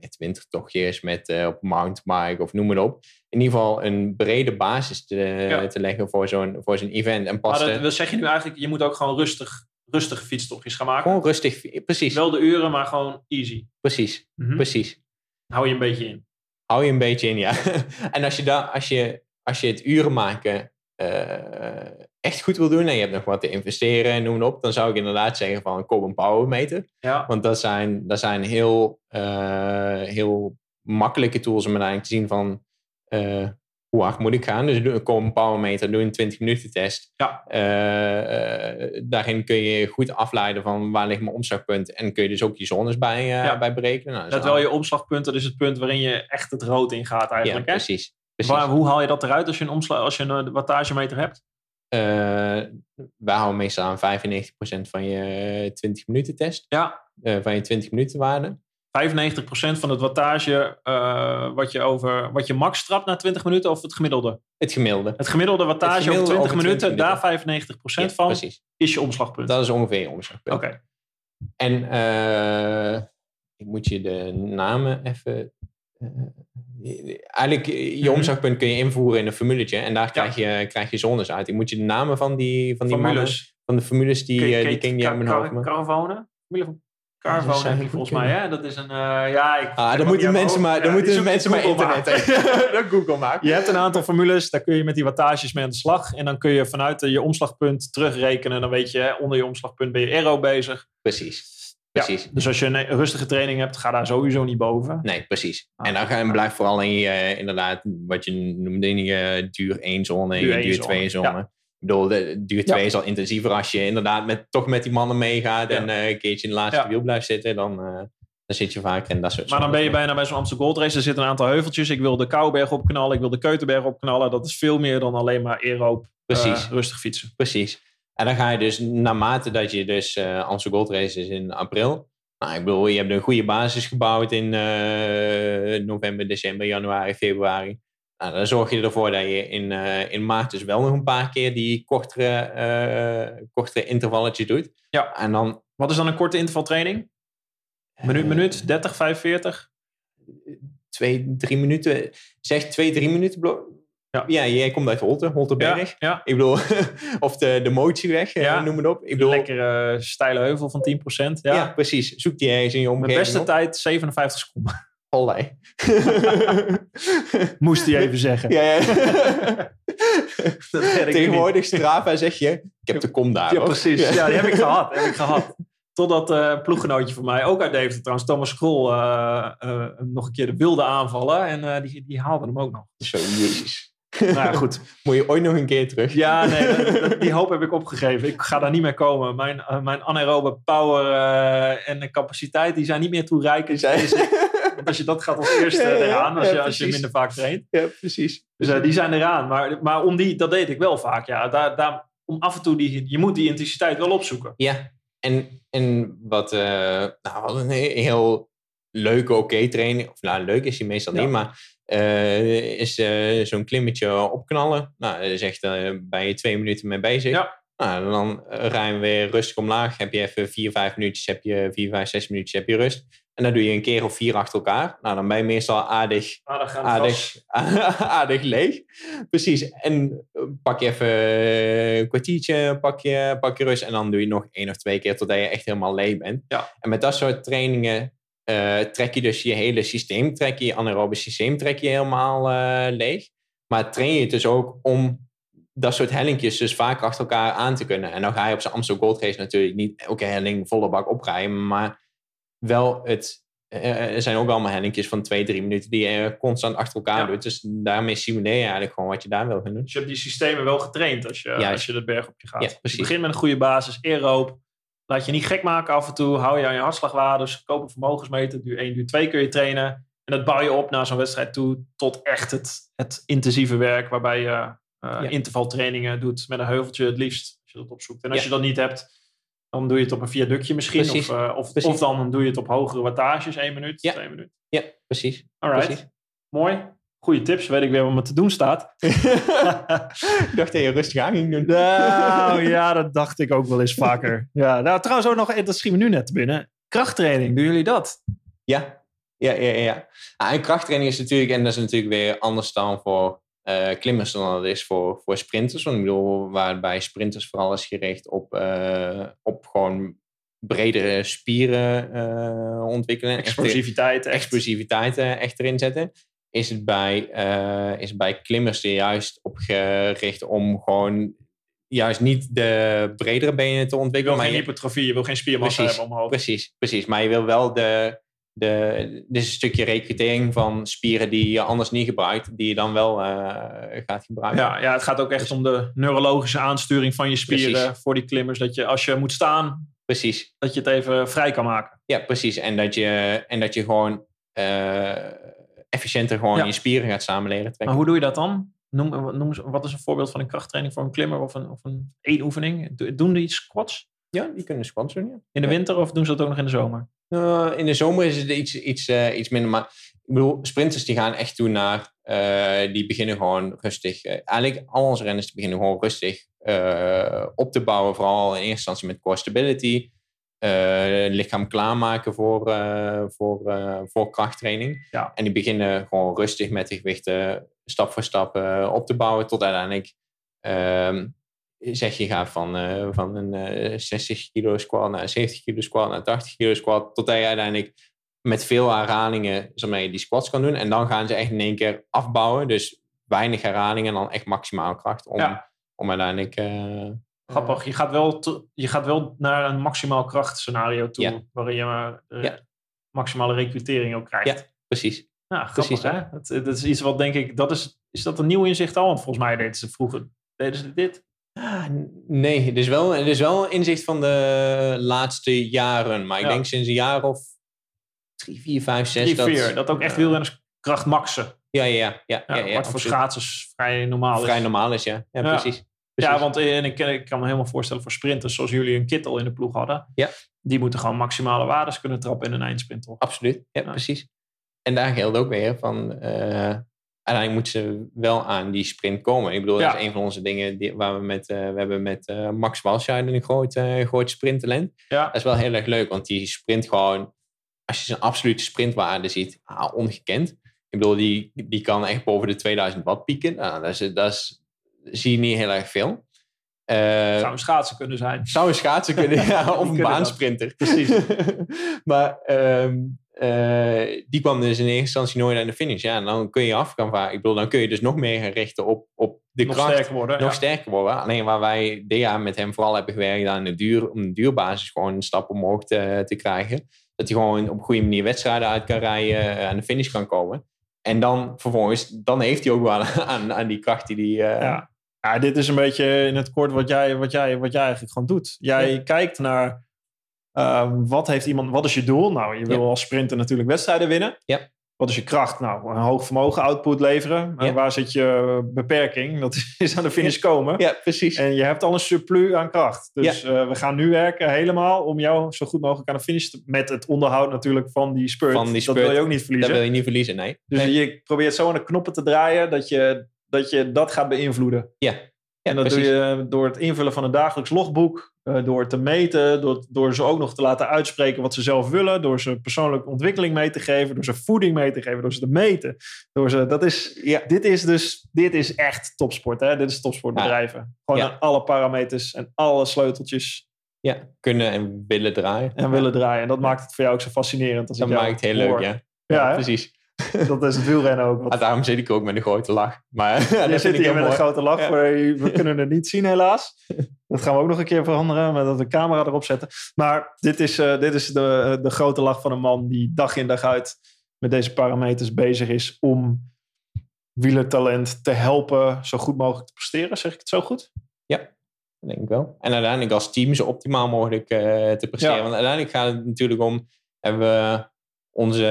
Speaker 2: met wintertochtjes, met eh, op mountainbike of noem maar op. In ieder geval een brede basis te,
Speaker 1: Ja.
Speaker 2: te leggen voor zo'n, voor zo'n event. En pas
Speaker 1: Maar dat, dat zeg je nu eigenlijk, je moet ook gewoon rustig, rustige fietstochtjes gaan maken.
Speaker 2: gewoon rustig, precies,
Speaker 1: Wel de uren, maar gewoon easy.
Speaker 2: precies,
Speaker 1: Mhm.
Speaker 2: precies.
Speaker 1: Hou je een beetje in.
Speaker 2: Hou je een beetje in, ja. en als je, daar, als je, als je het uren maken eh, echt goed wil doen en je hebt nog wat te investeren en noem op, dan zou ik inderdaad zeggen van koop een powermeter.
Speaker 1: Ja.
Speaker 2: Want dat zijn, dat zijn heel, eh, heel makkelijke tools om uiteindelijk te zien van eh, hoe hard moet ik gaan. Dus koop een powermeter, doe een 20 minuten test.
Speaker 1: Ja.
Speaker 2: Eh, daarin kun je goed afleiden van waar ligt mijn omslagpunt en kun je dus ook je zones bij,
Speaker 1: Ja.
Speaker 2: bij berekenen. Nou,
Speaker 1: Dat wel je opslagpunt, dat is het punt waarin je echt het rood in gaat
Speaker 2: ja,
Speaker 1: eigenlijk. hè?
Speaker 2: precies. precies.
Speaker 1: Waar, hoe haal je dat eruit als je een, omsla, als je een wattagemeter hebt?
Speaker 2: Eh, wij houden meestal aan 95% van je 20 minuten test.
Speaker 1: Ja,
Speaker 2: eh, van je 20 minuten waarde.
Speaker 1: 95% van het wattage eh, wat, je over, wat je max trapt na 20 minuten of het gemiddelde?
Speaker 2: Het gemiddelde.
Speaker 1: Het gemiddelde wattage
Speaker 2: Het gemiddelde
Speaker 1: over 20
Speaker 2: over 20
Speaker 1: minuten, daar 95%
Speaker 2: Ja,
Speaker 1: van
Speaker 2: Precies.
Speaker 1: is je omslagpunt.
Speaker 2: Dat is ongeveer je omslagpunt.
Speaker 1: Oké,
Speaker 2: En eh, ik moet je de namen even. Eigenlijk, eh, je
Speaker 1: Mhm.
Speaker 2: omslagpunt kun je invoeren in een formuletje. En daar krijg, je, krijg je zones uit. Ik moet je de namen van die, van die mannen,
Speaker 1: formules.
Speaker 2: van de formules die, eh, die je uit mijn
Speaker 1: Car-
Speaker 2: hoofd. maar-
Speaker 1: Caravone? Formule van
Speaker 2: dat
Speaker 1: Caravone
Speaker 2: zou
Speaker 1: heb je
Speaker 2: goed
Speaker 1: volgens mij, hè? Dat is een... eh, ja, ik,
Speaker 2: Ah,
Speaker 1: ik
Speaker 2: dan moeten
Speaker 1: die
Speaker 2: mensen maar, dan moeten
Speaker 1: die
Speaker 2: mensen maar internet. dat Google maakt.
Speaker 1: Je hebt een aantal formules, daar kun je met die wattages mee aan de slag. En dan kun je vanuit je omslagpunt terugrekenen. Dan weet je, hè, onder je omslagpunt ben je aero bezig.
Speaker 2: Precies.
Speaker 1: Ja, dus als je een rustige training hebt, ga daar sowieso niet boven.
Speaker 2: Nee, precies.
Speaker 1: Ah.
Speaker 2: en dan ga je, blijf vooral in je, eh, inderdaad, wat je noemde in je duur 1 zone en
Speaker 1: Duur
Speaker 2: je duur
Speaker 1: zone,
Speaker 2: 2 zone. Ik bedoel, de duur 2 is al intensiever als je inderdaad met, toch met die mannen meegaat en uh, een keertje in de laatste wiel blijft zitten. Dan, uh, dan zit je vaker in dat soort
Speaker 1: Maar dan ben je bijna bij zo'n Amsterdam Gold Race. Er zitten een aantal heuveltjes. Ik wil de Kouwberg opknallen. Ik wil de Keutenberg opknallen. Dat is veel meer dan alleen maar aeroop Precies. rustig fietsen.
Speaker 2: Precies. En dan ga je dus naarmate dat je dus uh, Amsterdam Gold Race is in april. Nou, ik bedoel, je hebt een goede basis gebouwd in november, december, januari, februari. Nou, dan zorg je ervoor dat je in, uh, in maart dus wel nog een paar keer die kortere, uh, kortere intervalletjes doet.
Speaker 1: Ja. En dan, Wat is dan een korte intervaltraining? Minuut, minuut, 30, 45?
Speaker 2: Twee, drie minuten. Zeg twee, drie minuten. Ja. ja, jij komt uit Holte, Holteberg. Ja, ja. Ik bedoel, of de, de motieweg, ja. noem het op. Ik bedoel,
Speaker 1: Lekkere uh, steile heuvel van 10%. Ja,
Speaker 2: ja precies. Zoek die eens in je omgeving
Speaker 1: Mijn beste tijd 57 seconden.
Speaker 2: Olij.
Speaker 1: Moest hij even zeggen. Ja, ja.
Speaker 2: Tegenwoordig Strava zeg je, ik heb de kom daar.
Speaker 1: Ja, precies. Ja, die heb ik gehad. Heb ik gehad. Totdat uh, een ploeggenootje van mij, ook uit Deventer trouwens, Thomas Krol, uh, uh, nog een keer de wilde aanvallen. En die, die haalde hem ook nog.
Speaker 2: Zo, jezus.
Speaker 1: Nou ja, goed.
Speaker 2: Moet je ooit nog een keer terug?
Speaker 1: Ja, nee, die hoop heb ik opgegeven. Ik ga daar niet meer komen. Mijn, mijn anaerobe power en capaciteit, die zijn niet meer toereikend. Want als je dat gaat als eerste ja, eraan, als, je, als je minder vaak traint.
Speaker 2: Ja, precies.
Speaker 1: Dus uh, die zijn eraan. Maar, maar om die, dat deed ik wel vaak. Ja. Daar, daar, om af en toe, die, je moet die intensiteit wel opzoeken.
Speaker 2: Ja, en, en wat uh, nou, een heel leuke oké training. Of nou, leuk is die meestal niet, maar uh, is zo'n klimmetje opknallen. Nou, daar is echt bij je twee minuten mee bezig. Ja. Nou, dan rij je weer rustig omlaag. Heb je even vier, vijf minuutjes, heb je vier, vijf, zes minuutjes, heb je rust. En dat doe je een keer of vier achter elkaar. Nou, dan ben je meestal aardig,
Speaker 1: aardig,
Speaker 2: aardig, aardig leeg. Precies. En eh, pak je even een kwartiertje, pak je, pak je rust. En dan doe je nog één of twee keer totdat je echt helemaal leeg bent.
Speaker 1: Ja.
Speaker 2: En met dat soort trainingen trek je dus je hele systeem, trek je, je anaerobe systeem trek je helemaal uh, leeg. Maar train je het dus ook om dat soort hellingjes dus vaak achter elkaar aan te kunnen. En dan ga je op zijn Amsterdam Gold Race natuurlijk niet elke helling volle bak oprijden, maar wel het. Uh, er zijn ook allemaal hellingjes van twee, drie minuten die je constant achter elkaar doet. Dus daarmee simuleer je eigenlijk gewoon wat je daar wil gaan doen.
Speaker 1: Dus je hebt die systemen wel getraind als je, als je de berg op je gaat. Ja, dus je begint met een goede basis, aeroop. Laat je niet gek maken af en toe. Hou je aan je hartslagwaardes. Koop een vermogensmeter. Duur 1, duur 2 kun je trainen. En dat bouw je op naar zo'n wedstrijd toe. Tot echt het, het intensieve werk. Waarbij je uh, intervaltrainingen doet met een heuveltje het liefst. Als je dat opzoekt. En als je dat niet hebt dan doe je het op een viaductje misschien. Of, uh, of, of, dan doe je het op hogere wattages, één minuut,
Speaker 2: ja.
Speaker 1: twee minuten.
Speaker 2: Ja, precies.
Speaker 1: Alright. Precies. Mooi. Goede tips, weet ik weer wat me te doen staat.
Speaker 2: ik dacht dat je rustig aan ging doen.
Speaker 1: Nou ja, dat dacht ik ook wel eens vaker. Ja, nou trouwens ook nog, dat schiet me nu net binnen. Krachttraining, doen jullie dat?
Speaker 2: Ja, ja, ja, ja. Ah, en krachttraining is natuurlijk, en dat is natuurlijk weer anders dan voor uh, klimmers dan dat is voor, voor sprinters. Want ik bedoel, waarbij sprinters vooral is gericht op, uh, op gewoon bredere spieren uh, ontwikkelen.
Speaker 1: Explosiviteit.
Speaker 2: Echt, explosiviteit echt erin zetten. Is het bij, is het bij klimmers er juist op gericht om gewoon juist niet de bredere benen te ontwikkelen.
Speaker 1: Je wil geen hypertrofie, je wil geen spiermassa hebben omhoog.
Speaker 2: Precies, precies. Maar je wil wel de, de, dit is een stukje recrutering van spieren die je anders niet gebruikt, die je dan wel uh, gaat gebruiken.
Speaker 1: Ja, ja, het gaat ook echt om de neurologische aansturing van je spieren precies. voor die klimmers. Dat je als je moet staan,
Speaker 2: precies.
Speaker 1: dat je het even vrij kan maken.
Speaker 2: Ja, precies. En dat je, en dat je gewoon uh, efficiënter gewoon ja. je spieren gaat samenleren.
Speaker 1: Maar hoe doe je dat dan? Noem, noem, wat is een voorbeeld van een krachttraining voor een klimmer of een, of een één oefening? Doen die squats?
Speaker 2: Ja, die kunnen squats doen, ja.
Speaker 1: In de winter of doen ze dat ook nog in de zomer?
Speaker 2: Uh, in de zomer is het iets, iets, uh, iets minder. Maar ik bedoel, sprinters die gaan echt toe naar... Uh, die beginnen gewoon rustig... eigenlijk al onze renners die beginnen gewoon rustig op te bouwen. Vooral in eerste instantie met core stability. Lichaam klaarmaken voor, voor, voor krachttraining.
Speaker 1: Ja.
Speaker 2: En die beginnen gewoon rustig met de gewichten stap voor stap op te bouwen. Tot uiteindelijk ehm, zeg je gaat van, uh, van een uh, 60 kilo squat naar 70 kilo squat naar 80 kilo squat, totdat je uiteindelijk met veel herhalingen die squats kan doen. En dan gaan ze echt in één keer afbouwen. Dus weinig herhalingen en dan echt maximaal kracht om,
Speaker 1: ja.
Speaker 2: om uiteindelijk...
Speaker 1: Grappig, je gaat, wel je gaat wel naar een maximaal krachtscenario toe, ja. waarin je maar
Speaker 2: ja.
Speaker 1: maximale recrutering ook krijgt.
Speaker 2: Ja, precies.
Speaker 1: Ja, grappig, precies, hè? Dat, dat, is iets wat denk ik, dat is, is dat een nieuw inzicht al? Want volgens mij deden ze vroeger, deden ze dit
Speaker 2: Ah, nee, het is, wel, het is wel een inzicht van de laatste jaren. Maar ik
Speaker 1: Ja.
Speaker 2: denk sinds een jaar of drie, vier, vijf, zes.
Speaker 1: 3,
Speaker 2: dat,
Speaker 1: 4, dat ook echt
Speaker 2: eh,
Speaker 1: wielrenners kracht maxen.
Speaker 2: Ja, ja, ja. ja,
Speaker 1: Ja,
Speaker 2: ja, ja,
Speaker 1: wat voor schaatsers vrij normaal
Speaker 2: Vrij
Speaker 1: is.
Speaker 2: normaal is, ja. Ja,
Speaker 1: Ja.
Speaker 2: Precies.
Speaker 1: Ja, want eh, en ik, ik kan me helemaal voorstellen voor sprinters zoals jullie een kittel in de ploeg hadden.
Speaker 2: Ja.
Speaker 1: Die moeten gewoon maximale waardes kunnen trappen in een eindsprint, toch?
Speaker 2: Absoluut, ja,
Speaker 1: Ja.
Speaker 2: precies. En daar geldt ook weer van... eh uiteindelijk moeten ze wel aan die sprint komen. Ik bedoel, dat is een van onze dingen die, waar we met... eh, we hebben met eh, Max Walscheiden een groot, eh groot sprinttalent.
Speaker 1: Ja,
Speaker 2: Dat is wel heel erg leuk, want die sprint gewoon... Als je zijn absolute sprintwaarde ziet, ah, ongekend. Ik bedoel, die, die kan echt boven de 2000 watt pieken. Nou, dat, is, dat is, zie je niet heel erg veel. Eh,
Speaker 1: zou een schaatsen kunnen zijn.
Speaker 2: zou een schaatsen kunnen, ja, of een
Speaker 1: dat.
Speaker 2: baansprinter.
Speaker 1: Precies.
Speaker 2: maar ehm, eh, die kwam dus in eerste instantie nooit aan de finish. Ja, en dan kun je af gaan varen. Ik bedoel, dan kun je dus nog meer gaan richten op, op de
Speaker 1: Nog
Speaker 2: kracht.
Speaker 1: sterker worden.
Speaker 2: nog
Speaker 1: ja.
Speaker 2: sterker worden. Alleen waar wij dit jaar met hem vooral hebben gewerkt aan de duur, om de duurbasis gewoon een stap omhoog te, te krijgen. Dat hij gewoon op een goede manier wedstrijden uit kan rijden, eh, aan de finish kan komen. En dan vervolgens, dan heeft hij ook wel aan, aan die kracht die hij... eh,
Speaker 1: Ja. ja, dit is een beetje in het kort wat jij, wat jij, wat jij eigenlijk gewoon doet. Jij
Speaker 2: Ja.
Speaker 1: kijkt naar eh, wat heeft iemand, wat is je doel? Nou, je wil als sprinter natuurlijk wedstrijden winnen.
Speaker 2: Ja.
Speaker 1: Wat is je kracht? Nou, een hoog vermogen, output leveren. En
Speaker 2: Ja.
Speaker 1: waar zit je beperking? Dat is aan de finish komen.
Speaker 2: ja, precies.
Speaker 1: En je hebt al een surplus aan kracht. Dus eh, we gaan nu werken helemaal om jou zo goed mogelijk aan de finish te... Met het onderhoud natuurlijk van die spurt.
Speaker 2: Van die
Speaker 1: Dat
Speaker 2: spurt.
Speaker 1: wil je ook niet
Speaker 2: dat
Speaker 1: verliezen.
Speaker 2: wil je niet verliezen, nee.
Speaker 1: Dus
Speaker 2: Nee.
Speaker 1: je probeert zo aan de knoppen te draaien dat je dat, je dat gaat beïnvloeden.
Speaker 2: Ja. Ja,
Speaker 1: en dat
Speaker 2: precies.
Speaker 1: doe je door het invullen van een dagelijks logboek, eh, door te meten, door, door ze ook nog te laten uitspreken wat ze zelf willen, door ze persoonlijke ontwikkeling mee te geven, door ze voeding mee te geven, door ze te meten. Door ze, dat is,
Speaker 2: Ja.
Speaker 1: Dit is dus dit is echt topsport. Hè? Dit is topsportbedrijven. Gewoon
Speaker 2: Ja.
Speaker 1: aan alle parameters en alle sleuteltjes
Speaker 2: Ja, kunnen en willen draaien.
Speaker 1: en willen draaien. En dat maakt het voor jou ook zo fascinerend. Als
Speaker 2: Dat maakt het heel
Speaker 1: hoor.
Speaker 2: leuk, ja.
Speaker 1: Ja,
Speaker 2: precies.
Speaker 1: dat is het wielrennen ook. Wat
Speaker 2: Ah, daarom zit ik ook met een grote lach. Maar
Speaker 1: Je zit hier met een grote lach.
Speaker 2: Ja.
Speaker 1: We kunnen het niet zien helaas. Dat gaan we ook nog een keer veranderen. Met dat we de camera erop zetten. Maar dit is, eh, dit is de, de grote lach van een man die dag in dag uit met deze parameters bezig is om wielertalent te helpen zo goed mogelijk te presteren. Zeg ik het zo goed?
Speaker 2: Dat denk ik wel. En uiteindelijk als team zo optimaal mogelijk eh, te presteren.
Speaker 1: Ja.
Speaker 2: Want uiteindelijk gaat het natuurlijk om... Hebben we onze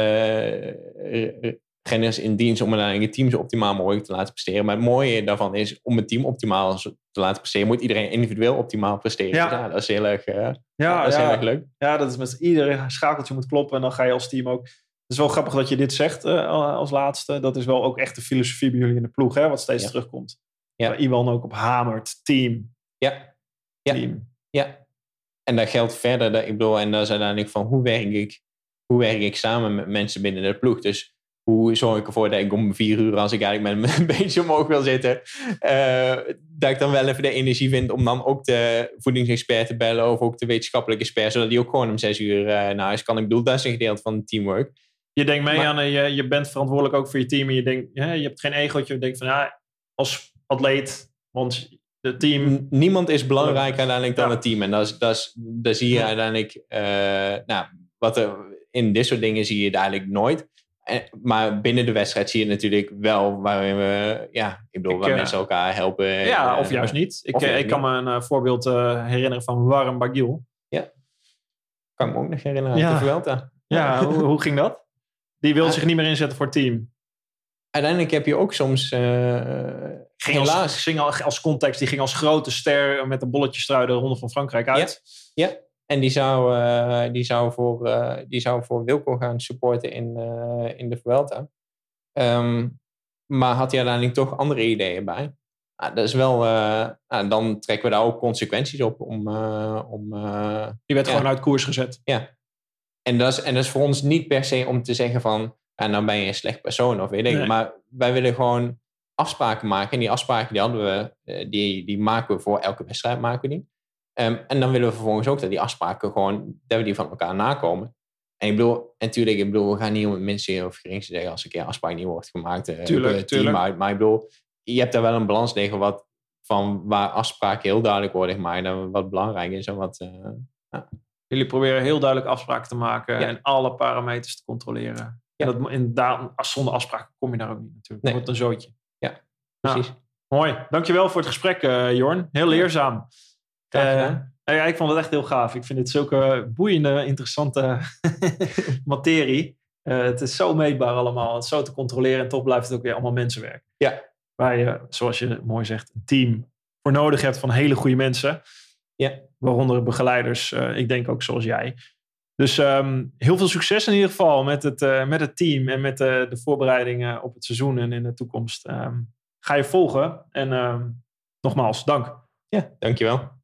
Speaker 2: eh, renners in dienst om uiteindelijk het team zo optimaal mogelijk te laten presteren. Maar het mooie daarvan is, om het team optimaal te laten presteren, moet iedereen individueel optimaal presteren.
Speaker 1: Ja.
Speaker 2: Ja, dat is heel erg, eh,
Speaker 1: Ja,
Speaker 2: dat is heel erg leuk.
Speaker 1: Ja, dat is met iedere schakeltje moet kloppen. En dan ga je als team ook. Het is wel grappig dat je dit zegt eh, als laatste. Dat is wel ook echt de filosofie bij jullie in de ploeg, hè, wat steeds terugkomt.
Speaker 2: Ja.
Speaker 1: Waar Iwan ook op hamert. Team.
Speaker 2: Ja. Ja.
Speaker 1: Team.
Speaker 2: Ja. En dat geldt verder, dat, ik bedoel, en dat is uiteindelijk van hoe werk ik, hoe werk ik samen met mensen binnen de ploeg. Dus hoe zorg ik ervoor dat ik om vier uur, als ik eigenlijk met een beetje omhoog wil zitten, eh, dat ik dan wel even de energie vind om dan ook de voedingsexpert te bellen of ook de wetenschappelijke expert, zodat die ook gewoon om zes uur eh, naar huis kan. Ik bedoel, dat is een gedeelte van het teamwork.
Speaker 1: Je denkt mee
Speaker 2: Maar-
Speaker 1: aan, je, je bent verantwoordelijk ook voor je team. En je, denkt, je hebt geen egootje. Je denkt van, ja, als atleet, want het team...
Speaker 2: Niemand is belangrijker uiteindelijk dan
Speaker 1: Ja.
Speaker 2: het team. En dat, is, dat, is, dat zie je
Speaker 1: Ja.
Speaker 2: uiteindelijk. eh, nou, wat er, in dit soort dingen zie je het eigenlijk nooit. Eh, maar binnen de wedstrijd zie je natuurlijk wel waarin we, ja, ik bedoel,
Speaker 1: Ik,
Speaker 2: waar
Speaker 1: eh,
Speaker 2: mensen elkaar helpen.
Speaker 1: ja,
Speaker 2: eh,
Speaker 1: of juist niet. Ik, ik kan me een voorbeeld herinneren van Warren Bagil.
Speaker 2: Kan ik me ook nog herinneren.
Speaker 1: Ja.
Speaker 2: Ja.
Speaker 1: Ja, hoe, hoe ging dat? Die wil
Speaker 2: Ah.
Speaker 1: zich niet meer inzetten voor het team.
Speaker 2: Uiteindelijk heb je ook soms, eh,
Speaker 1: Ging
Speaker 2: helaas,
Speaker 1: als, ging als context, die ging als grote ster met een bolletjestrui de Ronde van Frankrijk uit.
Speaker 2: En die zou, eh, die zou, voor, eh, die zou voor Wilco gaan supporten in, eh, in de Vuelta. Ehm, maar had hij uiteindelijk toch andere ideeën bij. Ah, dat is wel, nou, dan trekken we daar ook consequenties op. Om, om,
Speaker 1: Die werd
Speaker 2: Ja.
Speaker 1: gewoon uit koers gezet.
Speaker 2: en, dat is, en dat is voor ons niet per se om te zeggen van, ja, nou ben je een slecht persoon of weet ik.
Speaker 1: Nee.
Speaker 2: Maar wij willen gewoon afspraken maken. En die afspraken die hadden we, die, die maken we voor elke wedstrijd maken we die. Ehm, en dan willen we vervolgens ook dat die afspraken gewoon, dat we die van elkaar nakomen. En ik bedoel, en tuurlijk, ik bedoel, we gaan niet om het minste of geringste zeggen als een keer een afspraak niet wordt gemaakt. eh,
Speaker 1: Tuurlijk,
Speaker 2: team
Speaker 1: tuurlijk.
Speaker 2: uit. Maar ik bedoel, je hebt daar wel een balans liggen wat, van waar afspraken heel duidelijk worden gemaakt en wat belangrijk is en wat... eh,
Speaker 1: Jullie proberen heel duidelijk afspraken te maken
Speaker 2: Ja.
Speaker 1: en alle parameters te controleren.
Speaker 2: Ja.
Speaker 1: En dat, en daar, als zonder afspraken kom je daar ook niet natuurlijk.
Speaker 2: Nee.
Speaker 1: Wordt een zootje.
Speaker 2: precies.
Speaker 1: Mooi. Dankjewel voor het gesprek, uh, Jorn. Heel leerzaam. Uh, ja, ik vond het echt heel gaaf. Ik vind het zulke boeiende, interessante materie. Uh, het is zo meetbaar allemaal. Het is zo te controleren. En toch blijft het ook weer allemaal mensenwerk.
Speaker 2: Ja.
Speaker 1: Waar je, zoals je mooi zegt, een team voor nodig hebt van hele goede mensen.
Speaker 2: Ja.
Speaker 1: Waaronder begeleiders. ik denk ook zoals jij. Dus um, heel veel succes in ieder geval met het, uh, met het team en met de, de voorbereidingen op het seizoen en in de toekomst. Um, ga je volgen en um, nogmaals, dank.
Speaker 2: Ja, dankjewel.